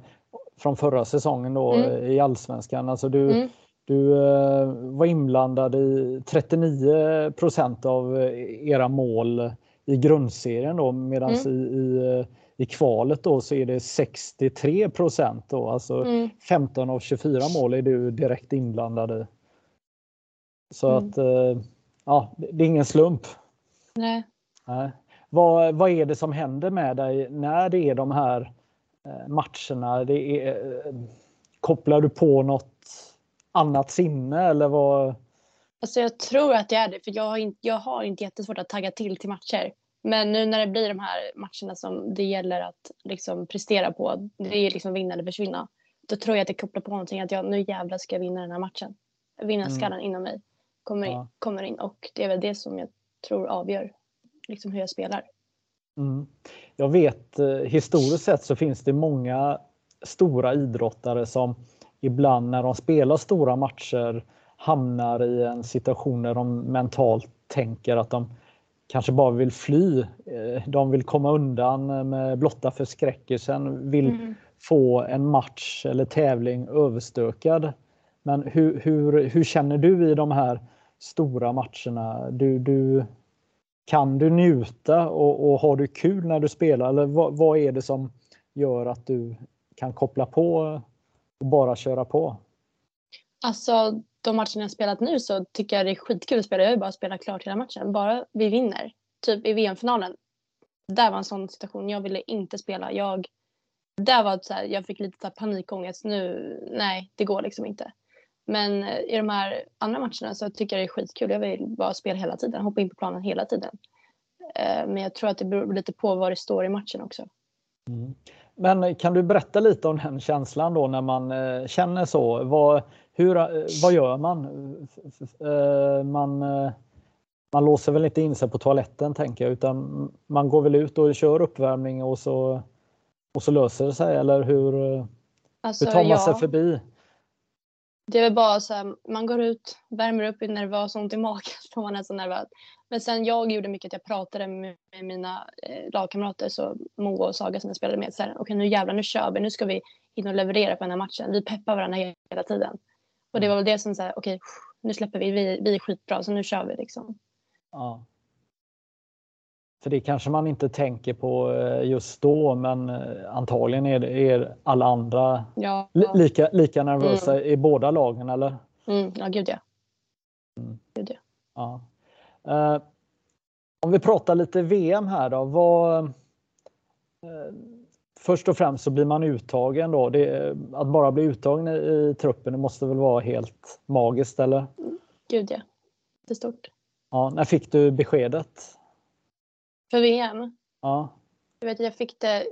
från förra säsongen då mm. i Allsvenskan. Alltså du, mm. Du eh, var inblandad i 39 procent av era mål i grundserien då medan mm. i, i, i, kvalet då så är det 63 procent då. Alltså mm. 15 av 24 mål är du direkt inblandad i. Så mm. att eh, ja, det är ingen slump. Nej. Nej. Vad, vad är det som händer med dig när det är de här eh, matcherna? Det är, kopplar du på något annat sinne eller vad? Alltså jag tror att det är det, för jag har, inte, jag har inte jättesvårt att tagga till till matcher. Men nu när det blir de här matcherna som det gäller att liksom prestera på, det är liksom vinna eller försvinna. Då tror jag att det kopplar på någonting, att jag nu jävlar ska jag vinna den här matchen. Vinnarskallen mm. inom mig kommer, ja. in, kommer in och det är väl det som jag tror avgör liksom hur jag spelar. Mm. Jag vet eh, historiskt sett så finns det många stora idrottare som ibland när de spelar stora matcher hamnar i en situation där de mentalt tänker att de kanske bara vill fly. Eh, de vill komma undan med blotta förskräckelsen, vill mm. få en match eller tävling överstökad. Men hur, hur, hur känner du i de här stora matcherna? Du, du, kan du njuta och, och har du kul när du spelar? Eller vad, vad är det som gör att du kan koppla på och bara köra på? Alltså de matcherna jag spelat nu så tycker jag det är skitkul att spela. Jag vill bara spela klart hela matchen. Bara vi vinner. Typ i VM-finalen. Där var en sån situation. Jag ville inte spela. Jag, där var det så här, jag fick lite panikångest. Nu, nej, det går liksom inte. Men eh, i de här andra matcherna så tycker jag det är skitkul. Jag vill bara spela hela tiden. Hoppa in på planen hela tiden. Eh, men jag tror att det beror lite på vad det står i matchen också. Mm. Men kan du berätta lite om den känslan då när man eh, känner så? Vad, hur, eh, vad gör man? Eh, man? Man låser väl inte in sig på toaletten tänker jag utan man går väl ut och kör uppvärmning och så, och så löser det sig eller hur, alltså, hur tar man ja. sig förbi? Det är väl bara så här, man går ut, värmer upp, är nervös, ont i magen för man är så nervös. Men sen jag gjorde mycket att jag pratade med, med mina eh, lagkamrater, så Moa och Saga som jag spelade med. okej okay, nu jävlar, nu kör vi, nu ska vi in och leverera på den här matchen. Vi peppar varandra hela tiden. Och det var väl det som sa, okej, okay, nu släpper vi, vi, vi är skitbra, så nu kör vi liksom. Ja. För det kanske man inte tänker på eh, just då, men eh, antagligen är, är alla andra ja. lika, lika nervösa mm. i båda lagen, eller? Mm, ja, gud ja. Mm. Gud, ja. Ja. Uh, om vi pratar lite VM här då. Vad, uh, först och främst så blir man uttagen då. Det, att bara bli uttagen i, i, truppen, det måste väl vara helt magiskt, eller? Gud ja. Det är stort. Ja, när fick du beskedet? För VM? Ja. Jag, vet, jag fick det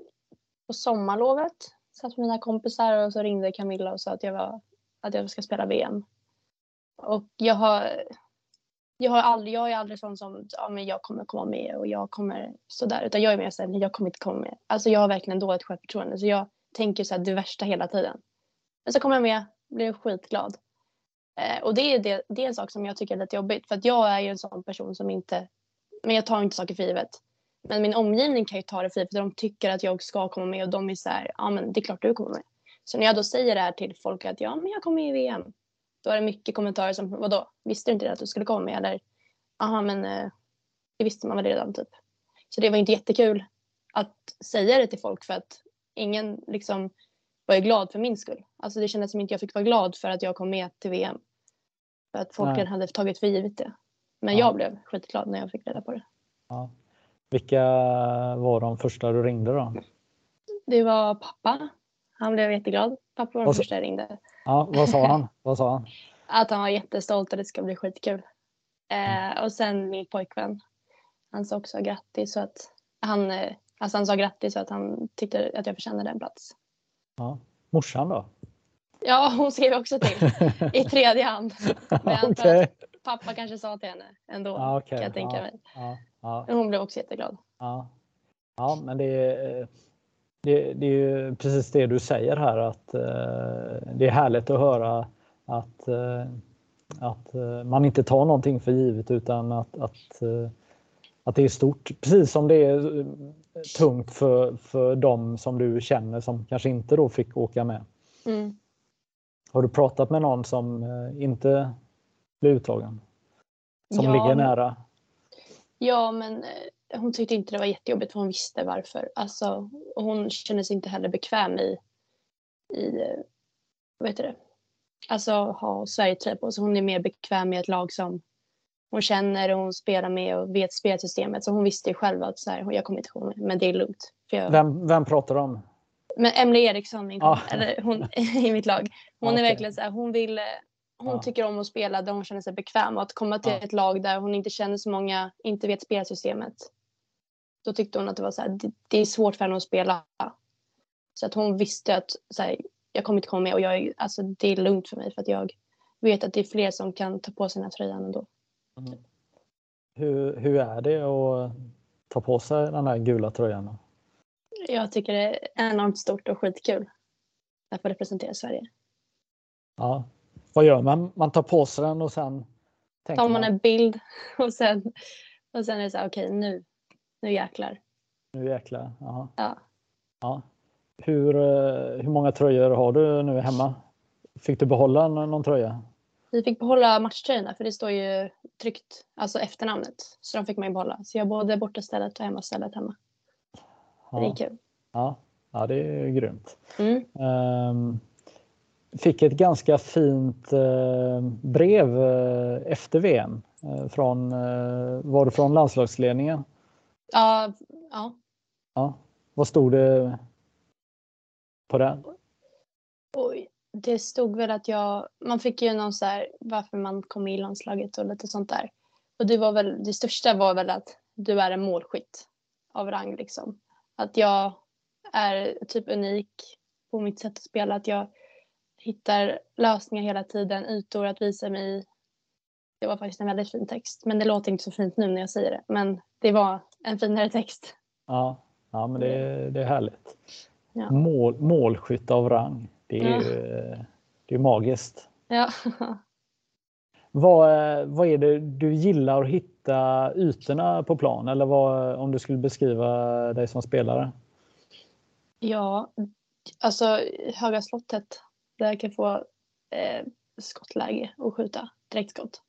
på sommarlovet. Satt med mina kompisar och så ringde Camilla och sa att jag, var, att jag ska spela VM. Och jag har, jag har aldrig, jag är aldrig sån som ja, men jag kommer komma med och jag kommer sådär. Utan jag är mer såhär, jag kommer inte komma med. Alltså jag har verkligen dåligt självförtroende så jag tänker såhär det värsta hela tiden. Men så kommer jag med, blir skitglad. Eh, och det är, det, det är en sak som jag tycker är lite jobbigt för att jag är ju en sån person som inte, men jag tar inte saker för givet. Men min omgivning kan ju ta det för givet de tycker att jag ska komma med och de är såhär, ja men det är klart du kommer med. Så när jag då säger det här till folk att ja men jag kommer med i VM. Då är det mycket kommentarer som, vadå, visste du inte att du skulle komma med eller? Jaha men eh, det visste man väl redan typ. Så det var inte jättekul att säga det till folk för att ingen liksom var ju glad för min skull. Alltså det kändes som inte jag fick vara glad för att jag kom med till VM. För att folk redan hade tagit för givet det. Men ja. jag blev skitglad när jag fick reda på det. Ja. Vilka var de första du ringde då? Det var pappa. Han blev jätteglad. Pappa var den första jag ringde. Ja, vad sa han? vad sa han? Att han var jättestolt och det ska bli skitkul. Eh, och sen min pojkvän. Han sa också grattis så att han, eh, alltså han sa grattis så att han tyckte att jag förtjänade en plats. Ja. Morsan då? Ja, hon skrev också till i tredje hand. Men okay. pappa kanske sa till henne ändå, ah, okay. kan jag tänka ja, mig. Ja, ja. Hon blev också jätteglad. Ja, ja men det är, det, det är ju precis det du säger här att uh, det är härligt att höra att, uh, att uh, man inte tar någonting för givet utan att, att, att det är stort. Precis som det är tungt för, för dem som du känner som kanske inte då fick åka med. Mm. Har du pratat med någon som eh, inte blir uttagen? Som ja, ligger nära? Ja, men eh, hon tyckte inte det var jättejobbigt för hon visste varför. Alltså, hon kände sig inte heller bekväm i, i vad heter det? Alltså ha Sverige på sig. Hon är mer bekväm med ett lag som hon känner och hon spelar med och vet spelsystemet. Så hon visste ju själv att så här, jag kommer inte med, men det är lugnt. Jag... Vem, vem pratar du om? Men Emily Eriksson, min ah. eller hon i mitt lag. Hon okay. är verkligen så här, hon vill hon ah. tycker om att spela där hon känner sig bekväm och att komma till ah. ett lag där hon inte känner så många, inte vet spelsystemet. Då tyckte hon att det var så här, det, det, är svårt för henne att spela. Så att hon visste att så här, jag kommer inte komma med och jag, alltså, det är lugnt för mig för att jag vet att det är fler som kan ta på sig den här tröjan ändå. Mm. Hur, hur är det att ta på sig den här gula tröjan? Jag tycker det är enormt stort och skitkul att få representera Sverige. Ja, vad gör man? Man tar på sig den och sen tar man, man en bild och sen, och sen är det så här, okej okay, nu, nu jäklar. Nu jäklar, Aha. ja. ja. Hur, eh, hur många tröjor har du nu hemma? Fick du behålla någon tröja? Vi fick behålla matchtröjorna för det står ju tryckt, alltså efternamnet. Så de fick man ju behålla. Så jag har både bortastället och hemmastället hemma. Ja. Det är kul. Ja, ja det är grymt. Mm. Um, fick ett ganska fint uh, brev uh, efter VM. Uh, från, var det från landslagsledningen? Ja, ja. ja. Vad stod det på den? Oj, det stod väl att jag, man fick ju någon så här varför man kom i landslaget och lite sånt där. Och det var väl, det största var väl att du är en målskytt av rang liksom. Att jag är typ unik på mitt sätt att spela, att jag hittar lösningar hela tiden, ytor att visa mig. Det var faktiskt en väldigt fin text, men det låter inte så fint nu när jag säger det. Men det var en finare text. Ja, ja men det, är, det är härligt. Ja. Mål, målskytt av rang. Det är, ja. ju, det är magiskt. Ja. Vad, vad är det du gillar att hitta ytorna på plan eller vad, om du skulle beskriva dig som spelare? ja, alltså Höga slottet där jag kan få eh, skottläge och skjuta direktskott.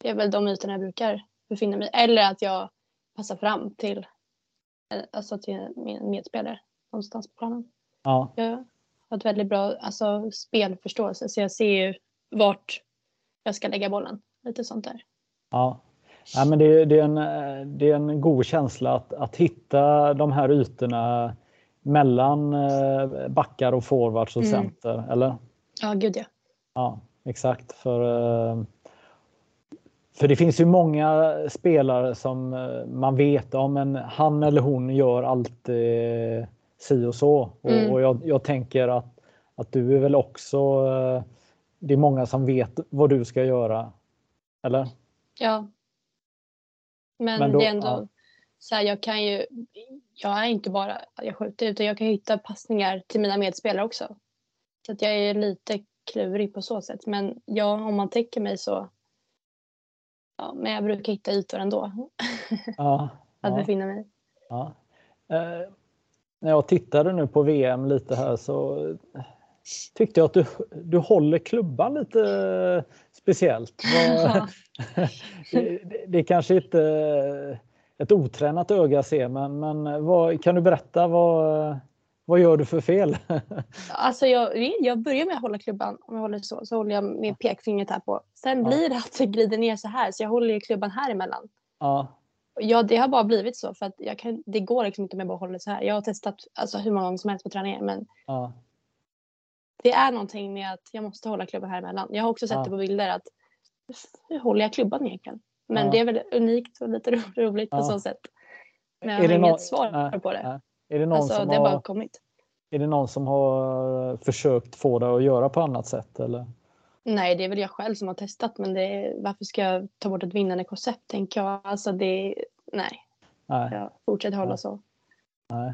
Det är väl de ytorna jag brukar befinna mig Eller att jag passar fram till, alltså till min medspelare någonstans på planen. Ja. Jag har ett väldigt bra alltså, spelförståelse så jag ser ju vart jag ska lägga bollen. Lite sånt där. Ja, ja men det, det, är en, det är en god känsla att, att hitta de här ytorna mellan eh, backar och forwards och Mm. center, eller? Ja, gud ja. Ja, exakt. För, eh, för det finns ju många spelare som eh, man vet om, men han eller hon gör alltid si och så. Och, Mm. och jag, jag tänker att, att du är väl också... eh, Det är många som vet vad du ska göra. Eller? Ja. Men, Men då- det är ändå ja. så här, jag kan ju, jag är inte bara jag skjuter utan jag kan hitta passningar till mina medspelare också. Så att jag är lite klurig på så sätt. Men ja, om man täcker mig så, ja, men jag brukar hitta ytor ändå Ja. att ja. befinna mig. Ja. Eh, när jag tittade nu på VM lite här så tyckte jag att du, du håller klubban lite speciellt. Vad, det, det- kanske inte ett otränat öga ser men, men vad, kan du berätta vad, vad gör du för fel? Alltså jag, jag börjar med att hålla klubban, om jag håller så, så håller jag med pekfingret här på. Sen Ja. blir det att det glider ner så här, så jag håller ju klubban här emellan. ja, Ja, det har bara blivit så för att jag kan, det går liksom inte om jag bara håller så här. Jag har testat alltså, hur många gånger som helst på träningar men ja, det är någonting med att jag måste hålla klubban här emellan. Jag har också sett Ja. det på bilder att hur håller jag klubban egentligen? Men Ja. det är väl unikt och lite ro- roligt på så sätt. Men jag Är har det inget nå- svar på det. Nej. Är det någon Alltså som det har bara kommit. är det någon som har försökt få dig att göra på annat sätt eller? Nej, det är väl jag själv som har testat men det är, varför ska jag ta bort ett vinnande koncept tänker jag. Alltså det, nej, Nej. jag fortsätter hålla Ja. så. Nej.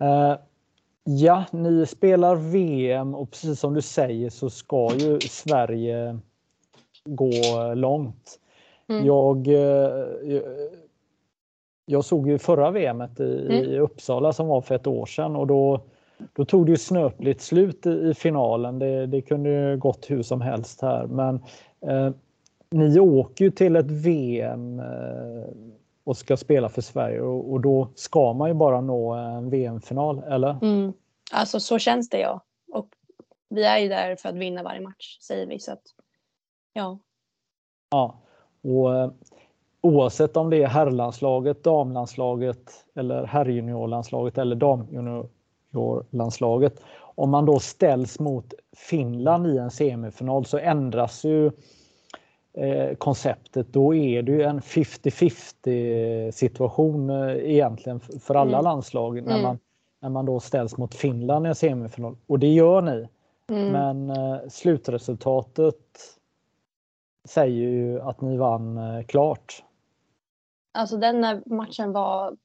Eh, ja, ni spelar VM och precis som du säger så ska ju Sverige gå långt. Mm. Jag, eh, jag- såg ju förra VMet i, i Uppsala som var för ett år sedan och då, då tog det ju snöpligt slut i, i finalen. Det, det kunde ju gått hur som helst här men eh, ni åker ju till ett VM eh, och ska spela för Sverige och, och då ska man ju bara nå en VM-final, eller? Mm. Alltså så känns det ja. Och vi är ju där för att vinna varje match säger vi så att ja. Ja. Och, eh, oavsett om det är herrlandslaget, damlandslaget eller herrjuniorlandslaget eller damjuniorlandslaget. Om man då ställs mot Finland i en semifinal så ändras ju eh, konceptet. Då är det ju en 50-50 situation eh, egentligen för alla Mm. landslag när, Mm. man, när man då ställs mot Finland i en semifinal. Och det gör ni. Mm. Men eh, slutresultatet säger ju att ni vann klart. Alltså den matchen var...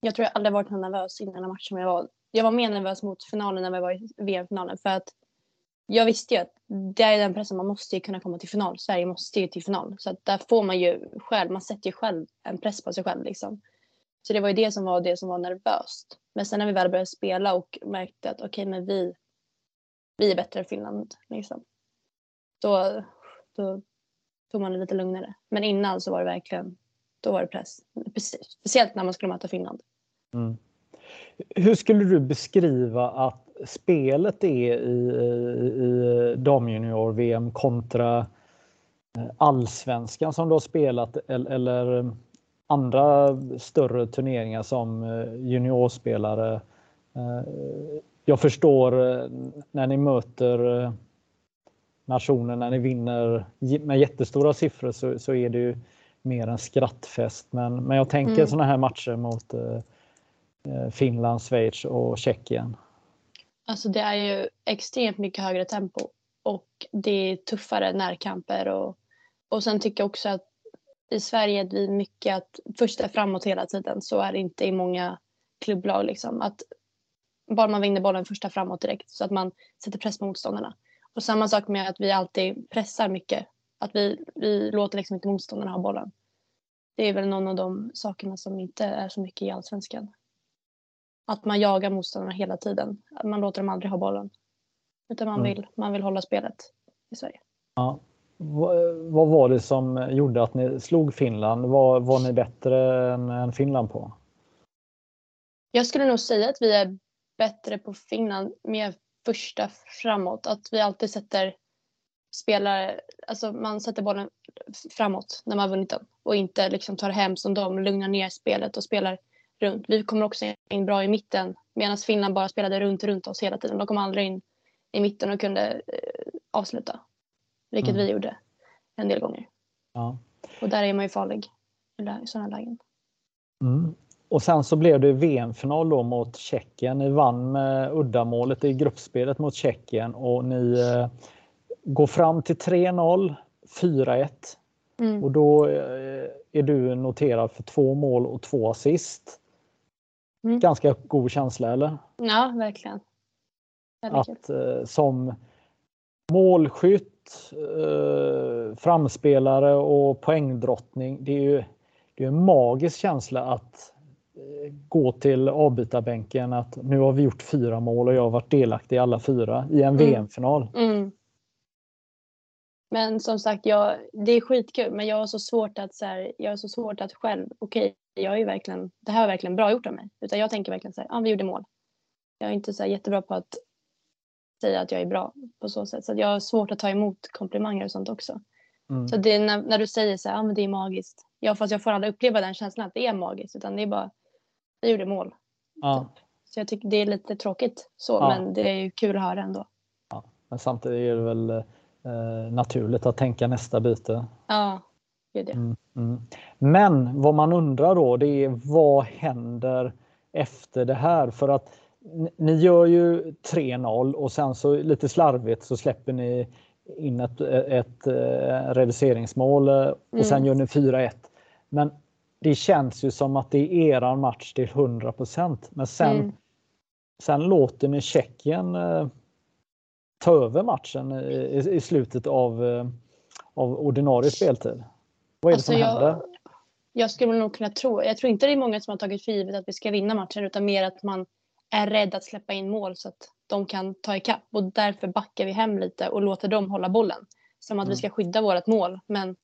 Jag tror jag aldrig varit så nervös innan den matchen. Jag var, jag var mer nervös mot finalen när vi var i VM-finalen. För att jag visste ju att det är den pressen man måste ju kunna komma till final. Sverige måste ju till final. Så att där får man ju själv, man sätter ju själv en press på sig själv liksom. Så det var ju det som var det som var nervöst. Men sen när vi väl började spela och märkte att okej men vi, vi är bättre än Finland liksom. Då, då tog man det lite lugnare. Men innan så var det verkligen, då var det press. Precis. Speciellt när man skulle möta Finland. Mm. Hur skulle du beskriva att spelet är i, i, i damjunior-VM kontra eh, allsvenskan som du har spelat eller, eller andra större turneringar som eh, juniorspelare? Eh, jag förstår när ni möter nationen, när ni vinner med jättestora siffror så, så är det ju mer en skrattfest. Men, men jag tänker Mm. sådana här matcher mot eh, eh, Finland, Schweiz och Tjeckien. Alltså det är ju extremt mycket högre tempo och det är tuffare närkamper och, och sen tycker jag också att i Sverige är vi mycket att första framåt hela tiden så är det inte i många klubblag liksom att bara man vinner bollen första framåt direkt så att man sätter press på motståndarna. Och samma sak med att vi alltid pressar mycket. Att vi, vi låter liksom inte motståndarna ha bollen. Det är väl någon av de sakerna som inte är så mycket i allsvenskan. Att man jagar motståndarna hela tiden. Man låter dem aldrig ha bollen. Utan man, Mm. vill, man vill hålla spelet i Sverige. Ja. Vad, vad var det som gjorde att ni slog Finland? Var, var ni bättre än, än Finland på? Jag skulle nog säga att vi är bättre på Finland med första framåt. Att vi alltid sätter spelare, alltså man sätter bollen framåt när man har vunnit den och inte liksom tar hem som de, lugnar ner spelet och spelar runt. Vi kommer också in bra i mitten medan Finland bara spelade runt, runt oss hela tiden. De kom aldrig in i mitten och kunde eh, avsluta. Vilket Mm. vi gjorde en del gånger. Ja. Och där är man ju farlig i sådana lägen. Mm. Och sen så blev det VM-final då mot Tjeckien. Ni vann med uddamålet i gruppspelet mot Tjeckien och ni eh, går fram till 3-0, 4-1 Mm. och då eh, är du noterad för två mål och två assist. Mm. Ganska god känsla eller? Ja, verkligen. Att eh, som målskytt, eh, framspelare och poängdrottning. Det är ju det är en magisk känsla att eh, gå till avbytarbänken att nu har vi gjort fyra mål och jag har varit delaktig i alla fyra i en Mm. VM-final. Mm. Men som sagt, jag, det är skitkul men jag har så svårt att så här, jag har så svårt att själv, okej, jag är ju verkligen, det här var verkligen bra gjort av mig. Utan jag tänker verkligen så här, ja vi gjorde mål. Jag är inte så jättebra på att säga att jag är bra på så sätt. Så jag har svårt att ta emot komplimanger och sånt också. Mm. Så det är när, när du säger så här, ja men det är magiskt. Ja fast jag får aldrig uppleva den känslan att det är magiskt utan det är bara, vi gjorde mål. Ja, Så jag tycker det är lite tråkigt så Ja. men det är ju kul att höra ändå. men samtidigt är det väl eh, naturligt att tänka nästa byte. Ja, är det. Mm, mm. Men vad man undrar då det är vad händer efter det här? För att ni- gör ju 3-0 och sen så lite slarvigt så släpper ni in ett, ett, eh, reduceringsmål eh, och sen Mm. gör ni 4-1. Men det känns ju som att det är eran match till 100 Men sen, Mm. sen låter ni Tjeckien eh, ta över matchen i, i, slutet av, eh, av ordinarie speltid. Vad är det Alltså, som jag- händer? Jag skulle nog kunna tro, jag tror inte det är många som har tagit för givet att vi ska vinna matchen utan mer att man är rädd att släppa in mål så att de kan ta ikapp och därför backar vi hem lite och låter dem hålla bollen. Som att Mm. vi ska skydda vårt mål men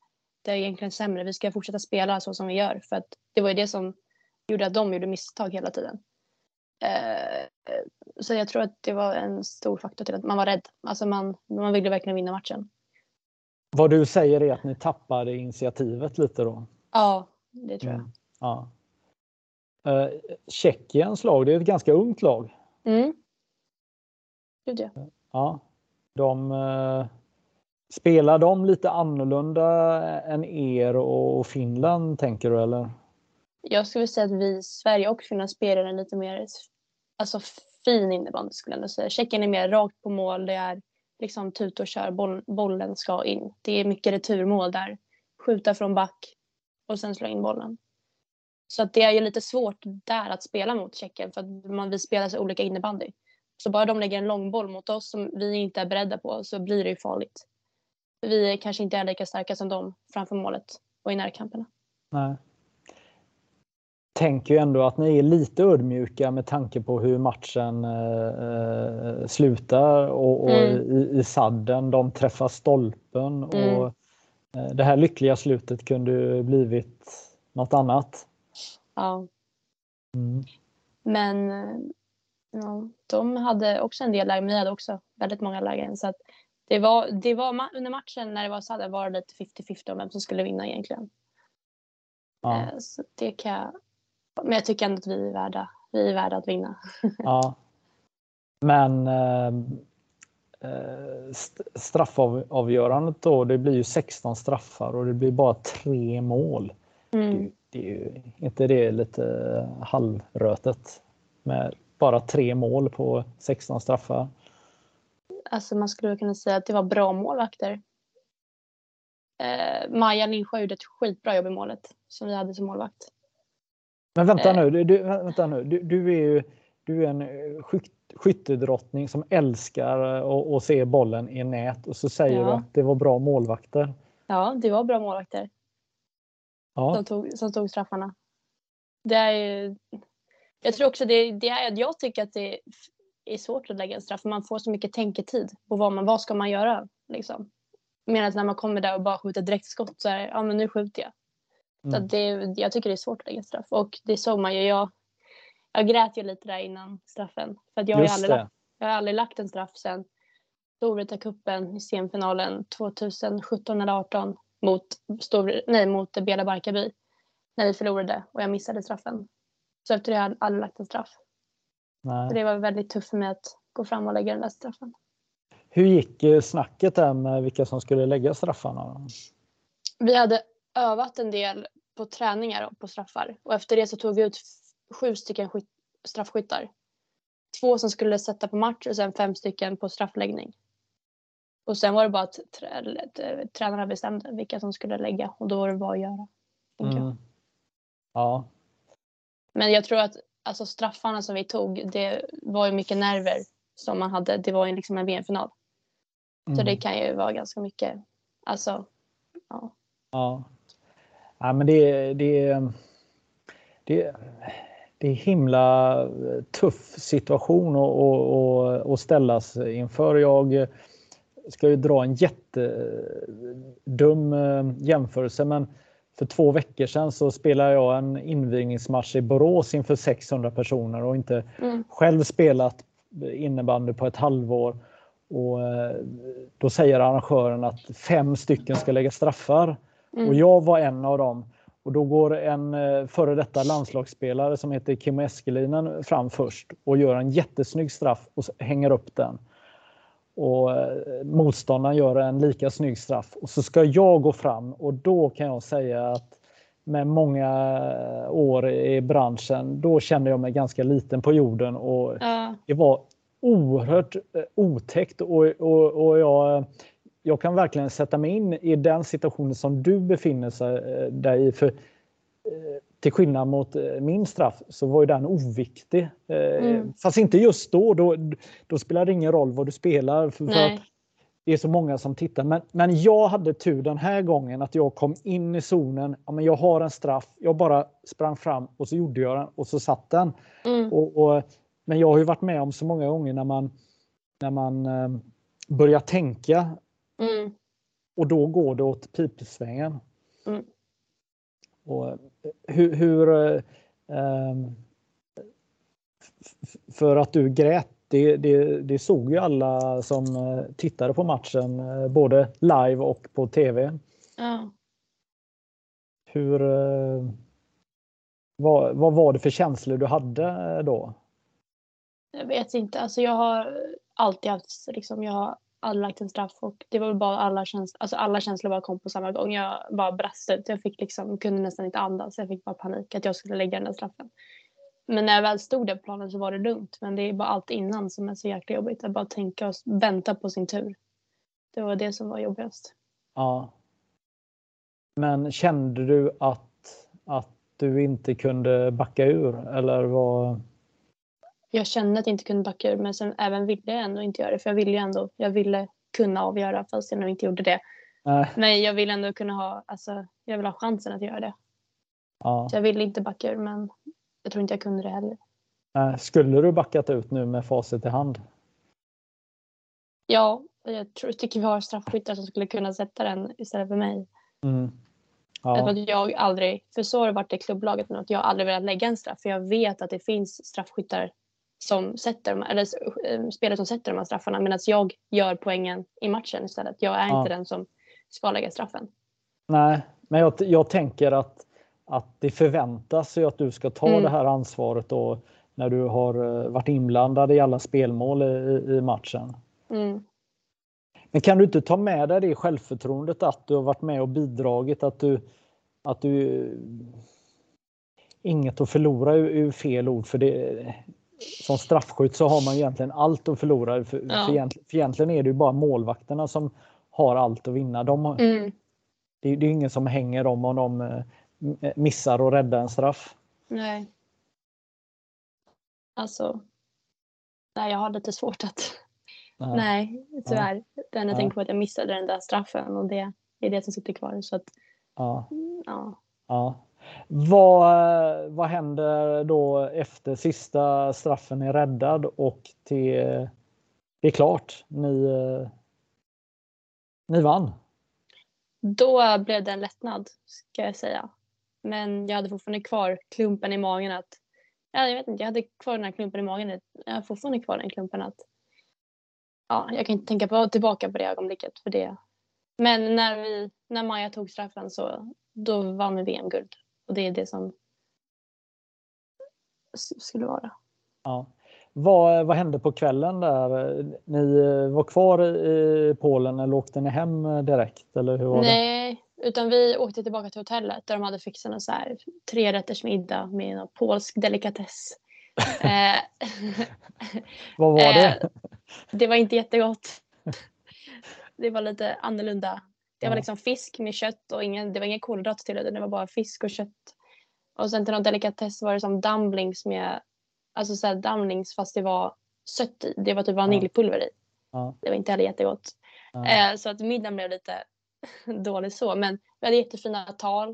det är egentligen sämre. Vi ska fortsätta spela så som vi gör för att det var ju det som gjorde att de gjorde misstag hela tiden. Eh, så jag tror att det var en stor faktor till att man var rädd. Alltså man, man ville verkligen vinna matchen. Vad du säger är att ni tappade initiativet lite då? Ja, det tror jag. Mm. Ja. Eh, Tjeckiens lag, det är ett ganska ungt lag. Mm. Gud ja. Ja. De, eh, spelar de lite annorlunda än er och Finland tänker du eller? Jag skulle säga att vi i Sverige och Finland spelar en lite mer alltså, fin innebandy skulle jag ändå säga. Tjeckien är mer rakt på mål. Det är liksom tut och kör. Boll, bollen ska in. Det är mycket returmål där. Skjuta från back och sen slå in bollen. Så att det är ju lite svårt där att spela mot Tjeckien för att man, vi spelar så olika innebandy. Så bara de lägger en lång boll mot oss som vi inte är beredda på så blir det ju farligt. Vi är kanske inte är lika starka som dem framför målet och i närkamperna. Nej. Tänker ju ändå att ni är lite ödmjuka med tanke på hur matchen eh, eh, slutar och, och Mm. i, i sadden. De träffar stolpen och Mm. eh, det här lyckliga slutet kunde blivit något annat. Ja. Mm. Men eh, ja, de hade också en del lägen, men vi hade också väldigt många lägen. Så det var, det var under matchen när det var här, var det lite 50-50 om vem som skulle vinna egentligen. Ja, Eh, Så det kan jag, men jag tycker ändå att vi är värda, vi är värda att vinna. ja. Men eh, eh, st- straffavgörandet då, det blir ju 16 straffar och det blir bara tre mål. Mm. Det är ju inte det lite halvrötet med bara tre mål på 16 straffar. Alltså man skulle kunna säga att det var bra målvakter. Eh, Maja Lindsjö gjorde ett skitbra jobb i målet som vi hade som målvakt. Men vänta Eh. nu, du, du, vänta nu. Du, du är ju du är en eh, skyt, skyttedrottning som älskar att se bollen i nät och så säger ja. du att det var bra målvakter. Ja, det var bra målvakter. Ja. Som, tog, som tog straffarna. Det är ju, jag tror också det, det är, jag tycker att det är svårt att lägga en straff för man får så mycket tänketid på vad, man, vad ska man göra. Liksom. Medan när man kommer där och bara skjuter direktskott så är det, ja men nu skjuter jag. Mm. Så det, jag tycker det är svårt att lägga straff och det såg man ju. Jag, jag grät ju lite där innan straffen. För att jag, har aldrig lagt, jag har aldrig lagt en straff sen Storvreta-cupen i semifinalen 2017 eller 2018 mot, Stor, nej, mot Bela Barkarby när vi förlorade och jag missade straffen. Så efter det har jag aldrig lagt en straff. Nej. Så det var väldigt tufft för mig att gå fram och lägga den där straffen. Hur gick eh, snacket där med vilka som skulle lägga straffarna? Vi hade övat en del på träningar på straffar och efter det så tog vi ut sju stycken straffskyttar. Två som skulle sätta på match och sen fem stycken på straffläggning. Och sen var det bara att tränarna bestämde vilka som skulle lägga och då var det bara att göra. Mm. Ja. Men jag tror att alltså straffarna som vi tog, det var ju mycket nerver som man hade. Det var ju liksom en VM-final. Mm. Så det mm. kan ju vara ganska mycket, alltså, ja. Ja, ja men det, det, det, det är himla tuff situation att, att, att ställas inför. Jag ska ju dra en jättedum eh, jämförelse men för två veckor sedan så spelade jag en invigningsmatch i Borås inför 600 personer och inte mm. själv spelat innebandy på ett halvår. Och eh, då säger arrangören att fem stycken ska lägga straffar. Mm. Och jag var en av dem. Och då går en eh, före detta landslagsspelare som heter Kim Eskelinen fram först och gör en jättesnygg straff och hänger upp den och eh, motståndaren gör en lika snygg straff och så ska jag gå fram och då kan jag säga att med många år i branschen, då kände jag mig ganska liten på jorden och ja. det var oerhört eh, otäckt och, och, och jag, jag kan verkligen sätta mig in i den situationen som du befinner eh, dig i. För till skillnad mot eh, min straff så var ju den oviktig. Eh, mm. Fast inte just då, då, då spelar det ingen roll vad du spelar. För, för det är så många som tittar. Men, men jag hade tur den här gången att jag kom in i zonen. Ja, men jag har en straff. Jag bara sprang fram och så gjorde jag den och så satt den. Mm. Och, och, men jag har ju varit med om så många gånger när man, när man eh, börjar tänka mm. och då går det åt pipsvängen. Mm. Och eh, hur, hur eh, ehm, för att du grät, det, det, det, såg ju alla som eh, tittade på matchen, både live och på tv. Ja. Hur, vad, vad var det för känslor du hade då? Jag vet inte. Alltså jag har alltid haft, liksom, jag har aldrig lagt en straff och det var bara alla, känslor, alltså alla känslor bara kom på samma gång. Jag bara brast ut. Jag fick liksom, kunde nästan inte andas. Jag fick bara panik att jag skulle lägga den där straffen. Men när jag väl stod där på planen så var det lugnt. Men det är bara allt innan som är så jäkla jobbigt. Att bara tänka och vänta på sin tur. Det var det som var jobbigast. Ja. Men kände du att, att du inte kunde backa ur eller var jag kände att jag inte kunde backa ur men sen även ville jag ändå inte göra det för jag ville ju ändå, jag ville kunna avgöra fast jag nog inte gjorde det. Äh. Men jag vill ändå kunna ha, alltså jag vill ha chansen att göra det. Ja. Så jag ville inte backa ur men jag tror inte jag kunde det heller. Skulle du backat ut nu med facit i hand? Ja, jag tror, tycker vi har straffskyttar som skulle kunna sätta den istället för mig. Mm. Ja. Att jag aldrig, för så har det varit i klubblaget, men att jag aldrig velat lägga en straff. För jag vet att det finns straffskyttar som sätter de, eller eh, spelare som sätter de här straffarna medan jag gör poängen i matchen istället. Jag är ja. inte den som ska lägga straffen. Nej, men jag, jag tänker att, att det förväntas ju att du ska ta mm. det här ansvaret då när du har eh, varit inblandad i alla spelmål i, i matchen. Mm. Men kan du inte ta med dig det självförtroendet att du har varit med och bidragit, att du, att du inget att förlora är fel ord för det, som straffskytt så har man egentligen allt att förlora. För, ja. för, egentligen, för egentligen är det ju bara målvakterna som har allt att vinna. De, mm. det, det, är ingen som hänger dem om de eh, missar att rädda en straff. Nej. Alltså, Nej, jag har lite svårt att... Nej. Nej, tyvärr. Den jag Ja. tänker på att jag missade den där straffen och det är det som sitter kvar. Så att, Ja. ja. Ja. Vad, vad händer då efter sista straffen är räddad och det, det är klart? Ni, eh, ni vann. Då blev det en lättnad, ska jag säga. Men jag hade fortfarande kvar klumpen i magen att... Ja, jag vet inte, jag hade kvar den här klumpen i magen. Jag har fortfarande kvar den klumpen att... Ja, jag kan inte tänka på, tillbaka på det ögonblicket för det. Men när, vi, när Maja tog straffen så då vann vi VM-guld. Och det är det som skulle vara. Ja. Vad, vad hände på kvällen där? Ni eh, var kvar i Polen eller åkte ni hem direkt? Eller hur var det? Nej, utan vi åkte tillbaka till hotellet där de hade fixat en så här trerätters middag med en polsk delikatess. eh, Vad var det? Eh, det var inte jättegott. Det var lite annorlunda. Det var liksom fisk med kött och ingen, det var ingen kolhydrater till det. Det var bara fisk och kött. Och sen till någon delikatess var det som dumplings med, alltså så här dumplings fast det var sött i. Det var typ vaniljpulver i. Ja. Det var inte heller jättegott. Ja. Eh, så att middagen blev lite dålig så. Men vi hade jättefina tal.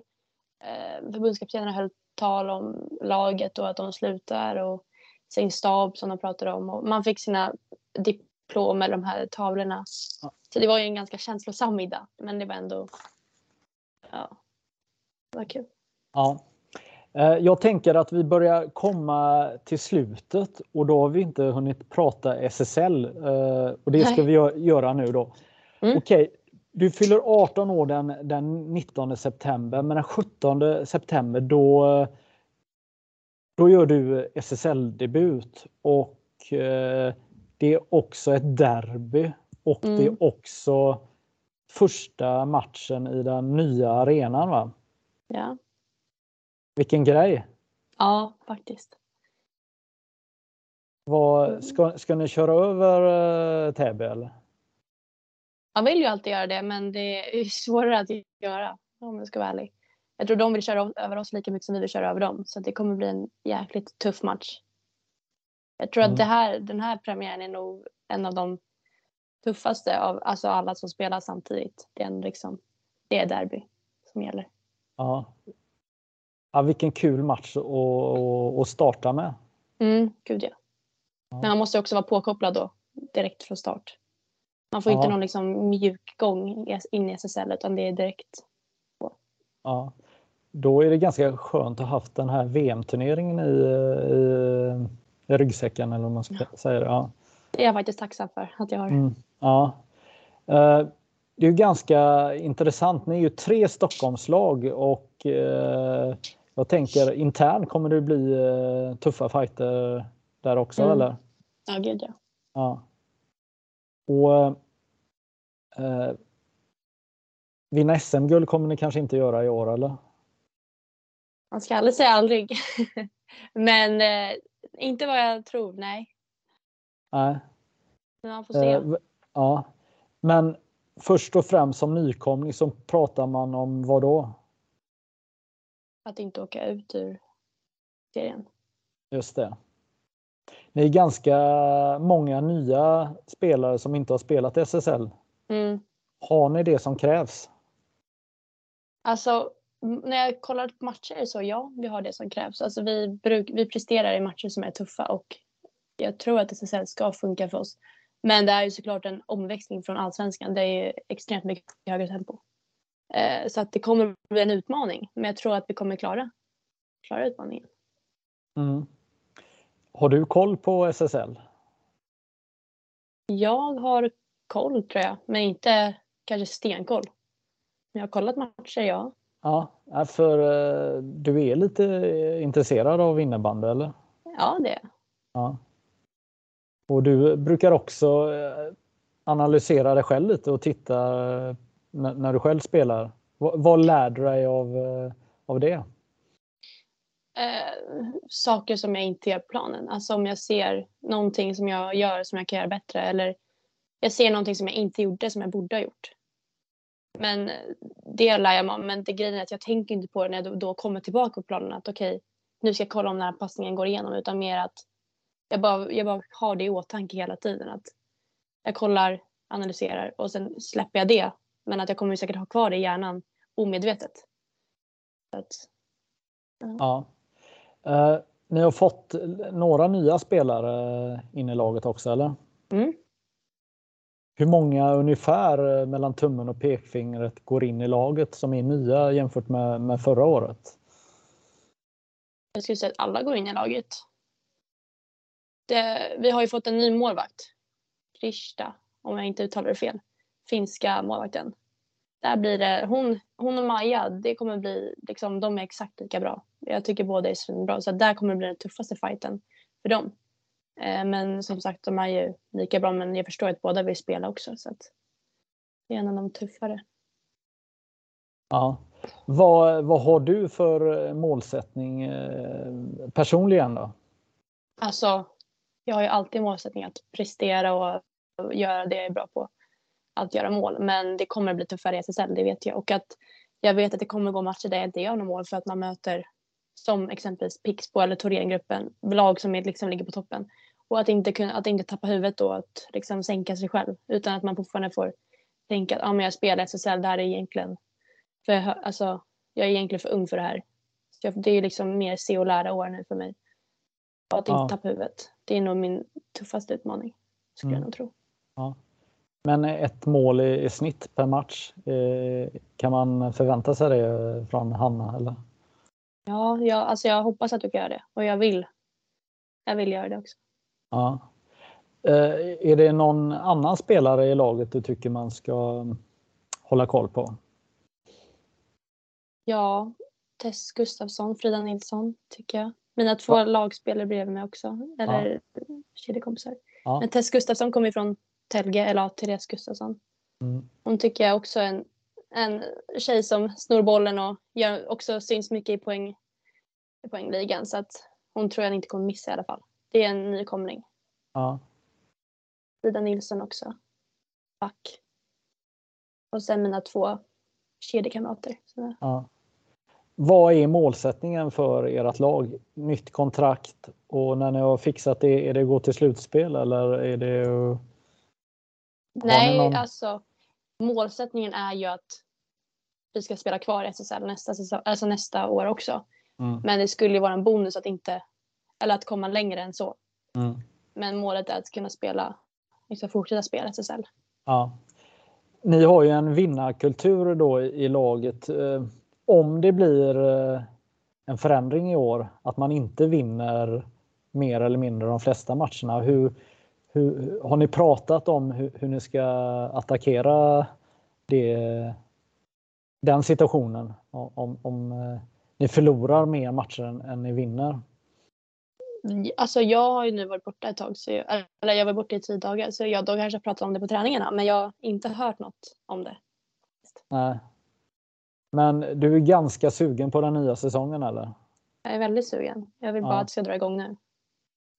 Eh, förbundskaptenerna höll tal om laget och att de slutar och sin stab som de pratade om. Och man fick sina diplom eller de här tavlorna. Ja. Så det var ju en ganska känslosam middag. Men det var ändå... Ja. Det var kul. Ja. Eh, Jag tänker att vi börjar komma till slutet och då har vi inte hunnit prata SSL eh, och det ska Nej. vi gö- göra nu då. Mm. Okej, du fyller 18 år den, den 19 september men den 17 september då, då gör du SSL-debut och eh, det är också ett derby och det Mm. är också första matchen i den nya arenan va? Ja. Vilken grej! ja, faktiskt. Vad, ska, ska ni köra över uh, Täby eller? Man vill ju alltid göra det men det är svårare att göra om jag ska vara ärlig. Jag tror de vill köra över oss lika mycket som vi vill köra över dem. Så det kommer bli en jäkligt tuff match. Jag tror Mm. att det här, den här premiären är nog en av de tuffaste av alltså alla som spelar samtidigt. Det är, en liksom, det är derby som gäller. Ja. ja vilken kul match att, starta med. Mm, gud ja. Ja. Men man måste också vara påkopplad då direkt från start. Man får inte Ja. någon liksom mjuk gång in i SSL utan det är direkt. Ja. Då är det ganska skönt att ha haft den här VM-turneringen i, i, i ryggsäcken eller vad man ska säga. det. Ja. Det är jag faktiskt tacksam för att jag har. Mm, ja. Eh, Det är ju ganska intressant. Ni är ju tre Stockholmslag och eh, jag tänker internt kommer det bli eh, tuffa fighter där också Mm. eller? Ja, gud ja. Ja. Och vinna SM-guld kommer ni kanske inte göra i år eller? Man ska aldrig säga aldrig. Men inte vad jag tror, nej. Nej. Men får se. Eh, ja. Men först och främst som nykomling så pratar man om vad då? Att inte åka ut ur serien. Just det. Ni är ganska många nya spelare som inte har spelat SSL. Mm. Har ni det som krävs? Alltså, när jag kollar på matcher så ja, vi har det som krävs. Alltså, vi, bruk, vi presterar i matcher som är tuffa och jag tror att SSL ska funka för oss. Men det är ju såklart en omväxling från allsvenskan. Det är ju extremt mycket högre tempo. Eh, så att det kommer bli en utmaning. Men jag tror att vi kommer klara, klara utmaningen. Mm. Har du koll på SSL? Jag har koll tror jag, men inte kanske stenkoll. Men jag har kollat matcher, ja. Ja, ja, för eh, du är lite eh, intresserad av innebandy eller? Ja, det är jag. Ja. Och du brukar också eh, analysera dig själv lite och titta eh, när, du själv spelar. Vad, lärde lär du dig av, eh, av det? eh, saker som jag inte gör på planen. Alltså om jag ser någonting som jag gör som jag kan göra bättre eller jag ser någonting som jag inte gjorde som jag borde ha gjort. Men det lär jag mig om. Men det grejen är att jag tänker inte på det när jag då, då kommer tillbaka på planen att okej, nu ska jag kolla om den här passningen går igenom utan mer att jag bara, jag bara har det i åtanke hela tiden. Att jag kollar, analyserar och sen släpper jag det. Men att jag kommer säkert ha kvar det i hjärnan omedvetet. Att, ja. Uh, ni har fått några nya spelare in i laget också eller? Mm. Hur många ungefär eh, mellan tummen och pekfingret går in i laget som är nya jämfört med, med förra året? Jag skulle säga att alla går in i laget. Det, vi har ju fått en ny målvakt. Krista, om jag inte uttalar det fel. Finska målvakten. Där blir det, hon, hon och Maja, det kommer bli, liksom, de är exakt lika bra. Jag tycker båda är svinbra, så där kommer det bli den tuffaste fighten för dem. Eh, men som sagt, de är ju lika bra, men jag förstår att båda vill spela också. Så att det är en av de tuffare. Ja. Vad, vad har du för målsättning eh, personligen då? Alltså, jag har ju alltid målsättning att prestera och göra det jag är bra på. Att göra mål. Men det kommer bli tuffare i SSL, det vet jag. Och att jag vet att det kommer gå matcher där jag inte gör några mål för att man möter som exempelvis Pixbo eller Thorengruppen, lag som liksom ligger på toppen. Och att inte, kunna, att inte tappa huvudet då, att liksom sänka sig själv. Utan att man fortfarande får tänka att ah, men jag spelar SSL, det här är egentligen för alltså, jag är egentligen för ung för det här. Så det är liksom mer se och lära år nu för mig. Och att ja. inte tappa huvudet. Det är nog min tuffaste utmaning, skulle mm. jag nog tro. Ja. Men ett mål i, i snitt per match, eh, kan man förvänta sig det från Hanna? Eller? Ja, jag, alltså jag hoppas att du kan göra det och jag vill. Jag vill göra det också. Ja. Eh, är det någon annan spelare i laget du tycker man ska hålla koll på? Ja, Tess Gustafsson, Frida Nilsson tycker jag. Mina två ja. lagspelare bredvid mig också, eller ja. kedjekompisar. Ja. Men Tess Gustafsson kommer från Telge, eller ja, Therese Gustafsson. Mm. Hon tycker jag också är en, en tjej som snor bollen och gör, också syns mycket i, poäng, i poängligan. Så att hon tror jag inte kommer missa i alla fall. Det är en nykomling. Ja. Frida Nilsson också. Back. Och sen mina två kedjekamrater. Ja. Vad är målsättningen för ert lag? Nytt kontrakt och när ni har fixat det, är det att gå till slutspel eller är det Nej, någon... alltså målsättningen är ju att vi ska spela kvar i SSL nästa, säsong, alltså nästa år också. Mm. Men det skulle ju vara en bonus att inte, eller att komma längre än så. Mm. Men målet är att kunna spela, liksom fortsätta spela SSL. Ja. Ni har ju en vinnarkultur då i laget. Om det blir eh, en förändring i år, att man inte vinner mer eller mindre de flesta matcherna. Hur, hur har ni pratat om hur, hur ni ska attackera det, den situationen? Om, om eh, ni förlorar mer matcher än, än ni vinner? Alltså jag har ju nu varit borta ett tag, så jag, eller jag var borta i tio dagar, så jag då kanske pratat om det på träningarna, men jag har inte hört något om det. Nej. Men du är ganska sugen på den nya säsongen eller? Jag är väldigt sugen. Jag vill bara ja. att det ska dra igång nu.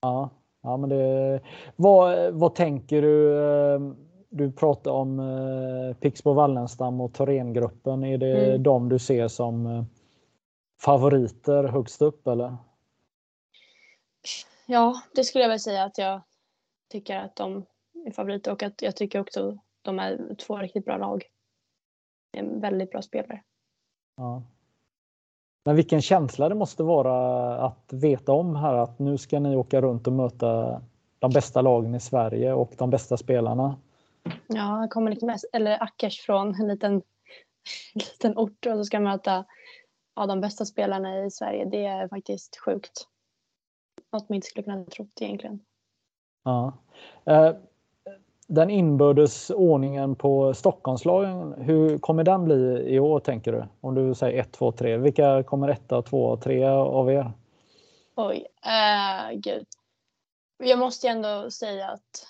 Ja, ja men det... Vad, vad tänker du? Eh, du pratar om eh, Pixbo Wallenstam och Thorengruppen. Är det mm. de du ser som eh, favoriter högst upp eller? Ja, det skulle jag väl säga att jag tycker att de är favoriter och att jag tycker också att de är två riktigt bra lag. En väldigt bra spelare. Ja. Men vilken känsla det måste vara att veta om här att nu ska ni åka runt och möta de bästa lagen i Sverige och de bästa spelarna. Ja, han kommer liksom med, eller Ackers från en liten, liten ort och så ska möta ja, de bästa spelarna i Sverige. Det är faktiskt sjukt. Något man inte skulle kunna trott egentligen. Ja. Den inbördes ordningen på Stockholmslagen, hur kommer den bli i år tänker du? Om du säger 1, 2, 3. Vilka kommer etta, två och tre av er? Oj, äh, gud. Jag måste ju ändå säga att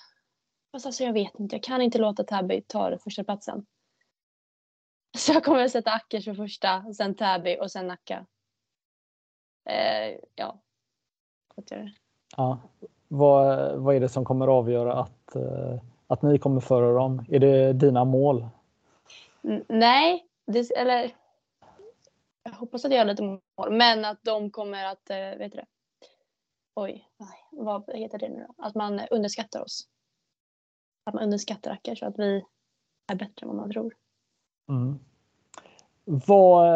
Fast alltså jag vet inte, jag kan inte låta Täby ta första platsen. Så jag kommer att sätta Ackers för första, sen Täby och sen Nacka. Eh, ja. Ja. Vad, vad är det som kommer avgöra att eh att ni kommer före dem? Är det dina mål? nej, det, eller jag hoppas att jag har lite mål, men att de kommer att, eh, vet du det, oj, vad heter det nu då? Att man underskattar oss. Att man underskattar Acker så att vi är bättre än vad man tror. Mm. Vad,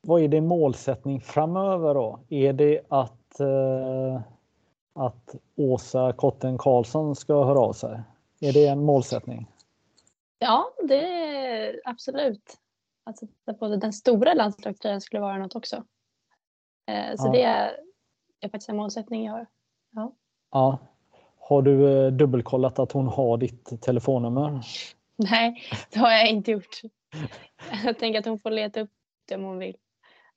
vad är din målsättning framöver då? Är det att, eh, att Åsa Kotten Karlsson ska höra av sig? Är det en målsättning? Ja, det är absolut. Att sätta på den stora landslagströjan skulle vara något också. Eh, så ja. det är, är faktiskt en målsättning jag har. Ja. ja. Har du eh, dubbelkollat att hon har ditt telefonnummer? Nej, det har jag inte gjort. Jag tänker att hon får leta upp det om hon vill.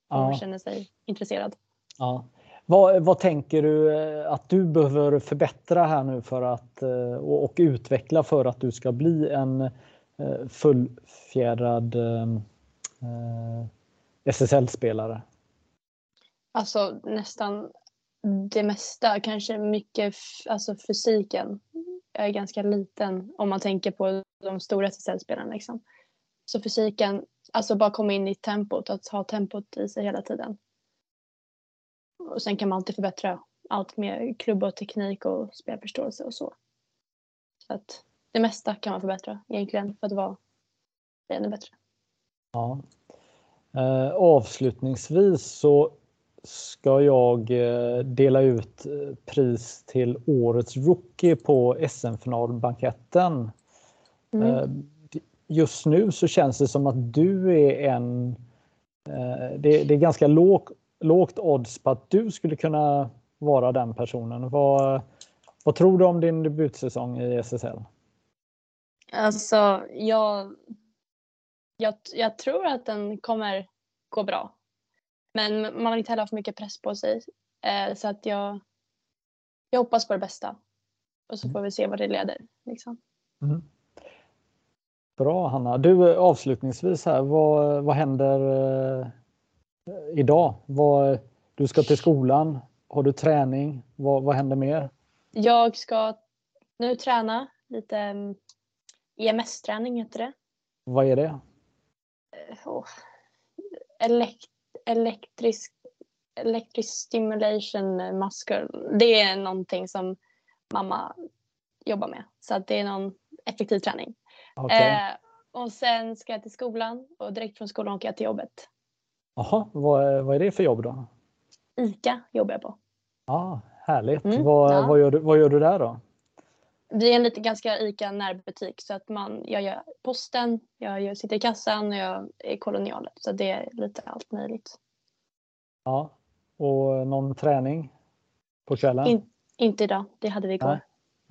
Om ja. hon känner sig intresserad. Ja. Vad, vad, tänker du eh, att du behöver förbättra här nu för att eh, och, och utveckla för att du ska bli en eh, fullfjädrad ehm, SSL-spelare? Alltså nästan det mesta, kanske mycket alltså fysiken. Jag är ganska liten om man tänker på de stora SSL-spelarna. Liksom. Så fysiken, alltså bara komma in i tempot, att ha tempot i sig hela tiden. Och sen kan man alltid förbättra allt med klubb och teknik och spelförståelse och så. Så att det mesta kan man förbättra egentligen för att vara ännu bättre. Ja. Eh, avslutningsvis så ska jag eh, dela ut eh, pris till årets rookie på SM-finalbanketten. Mm. Eh, just nu så känns det som att du är en... Det, det är ganska låg, lågt odds på att du skulle kunna vara den personen. Vad, vad tror du om din debutsäsong i SSL? Alltså, jag, jag, jag tror att den kommer gå bra. Men man vill inte heller ha för mycket press på sig. Eh, så att jag, jag hoppas på det bästa. Och så mm. får vi se vad det leder. Liksom. Mm. Bra Hanna. Du avslutningsvis här, vad, vad händer eh, idag? Vad, du ska till skolan, har du träning? Vad, vad händer mer? Jag ska nu träna lite EMS-träning mm, heter det. Vad är det? Oh. Elekt elektrisk, electric stimulation muscle. Det är någonting som mamma jobbar med. Så att det är någon effektiv träning. Okay. Eh, och sen ska jag till skolan och direkt från skolan åker jag till jobbet. Jaha, vad, vad är det för jobb då? ICA jobbar jag på. Ja, ah, Härligt. Mm, vad, ja. vad, gör du, vad gör du där då? Vi är en lite ganska ICA närbutik så att man, jag gör posten, jag sitter i kassan och jag är kolonialet. Så det är lite allt möjligt. Ja, och någon träning på kvällen? In, inte idag, det hade vi igår. Nej.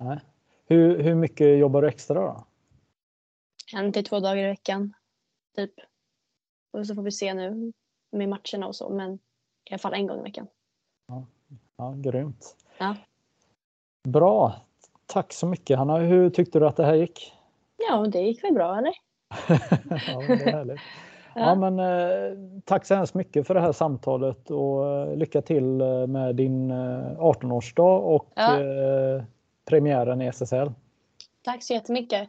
Nej. Hur, hur mycket jobbar du extra då? En till två dagar i veckan, typ. Och så får vi se nu med matcherna och så, men i alla fall en gång i veckan. Ja, ja grymt. Ja. Bra, Tack så mycket Hanna. Hur tyckte du att det här gick? Ja, det gick väl bra eller? ja, det är härligt. Ja. ja. men, eh, tack så hemskt mycket för det här samtalet och eh, lycka till eh, med din 18-årsdag och ja. eh, premiären i SSL. Tack så jättemycket.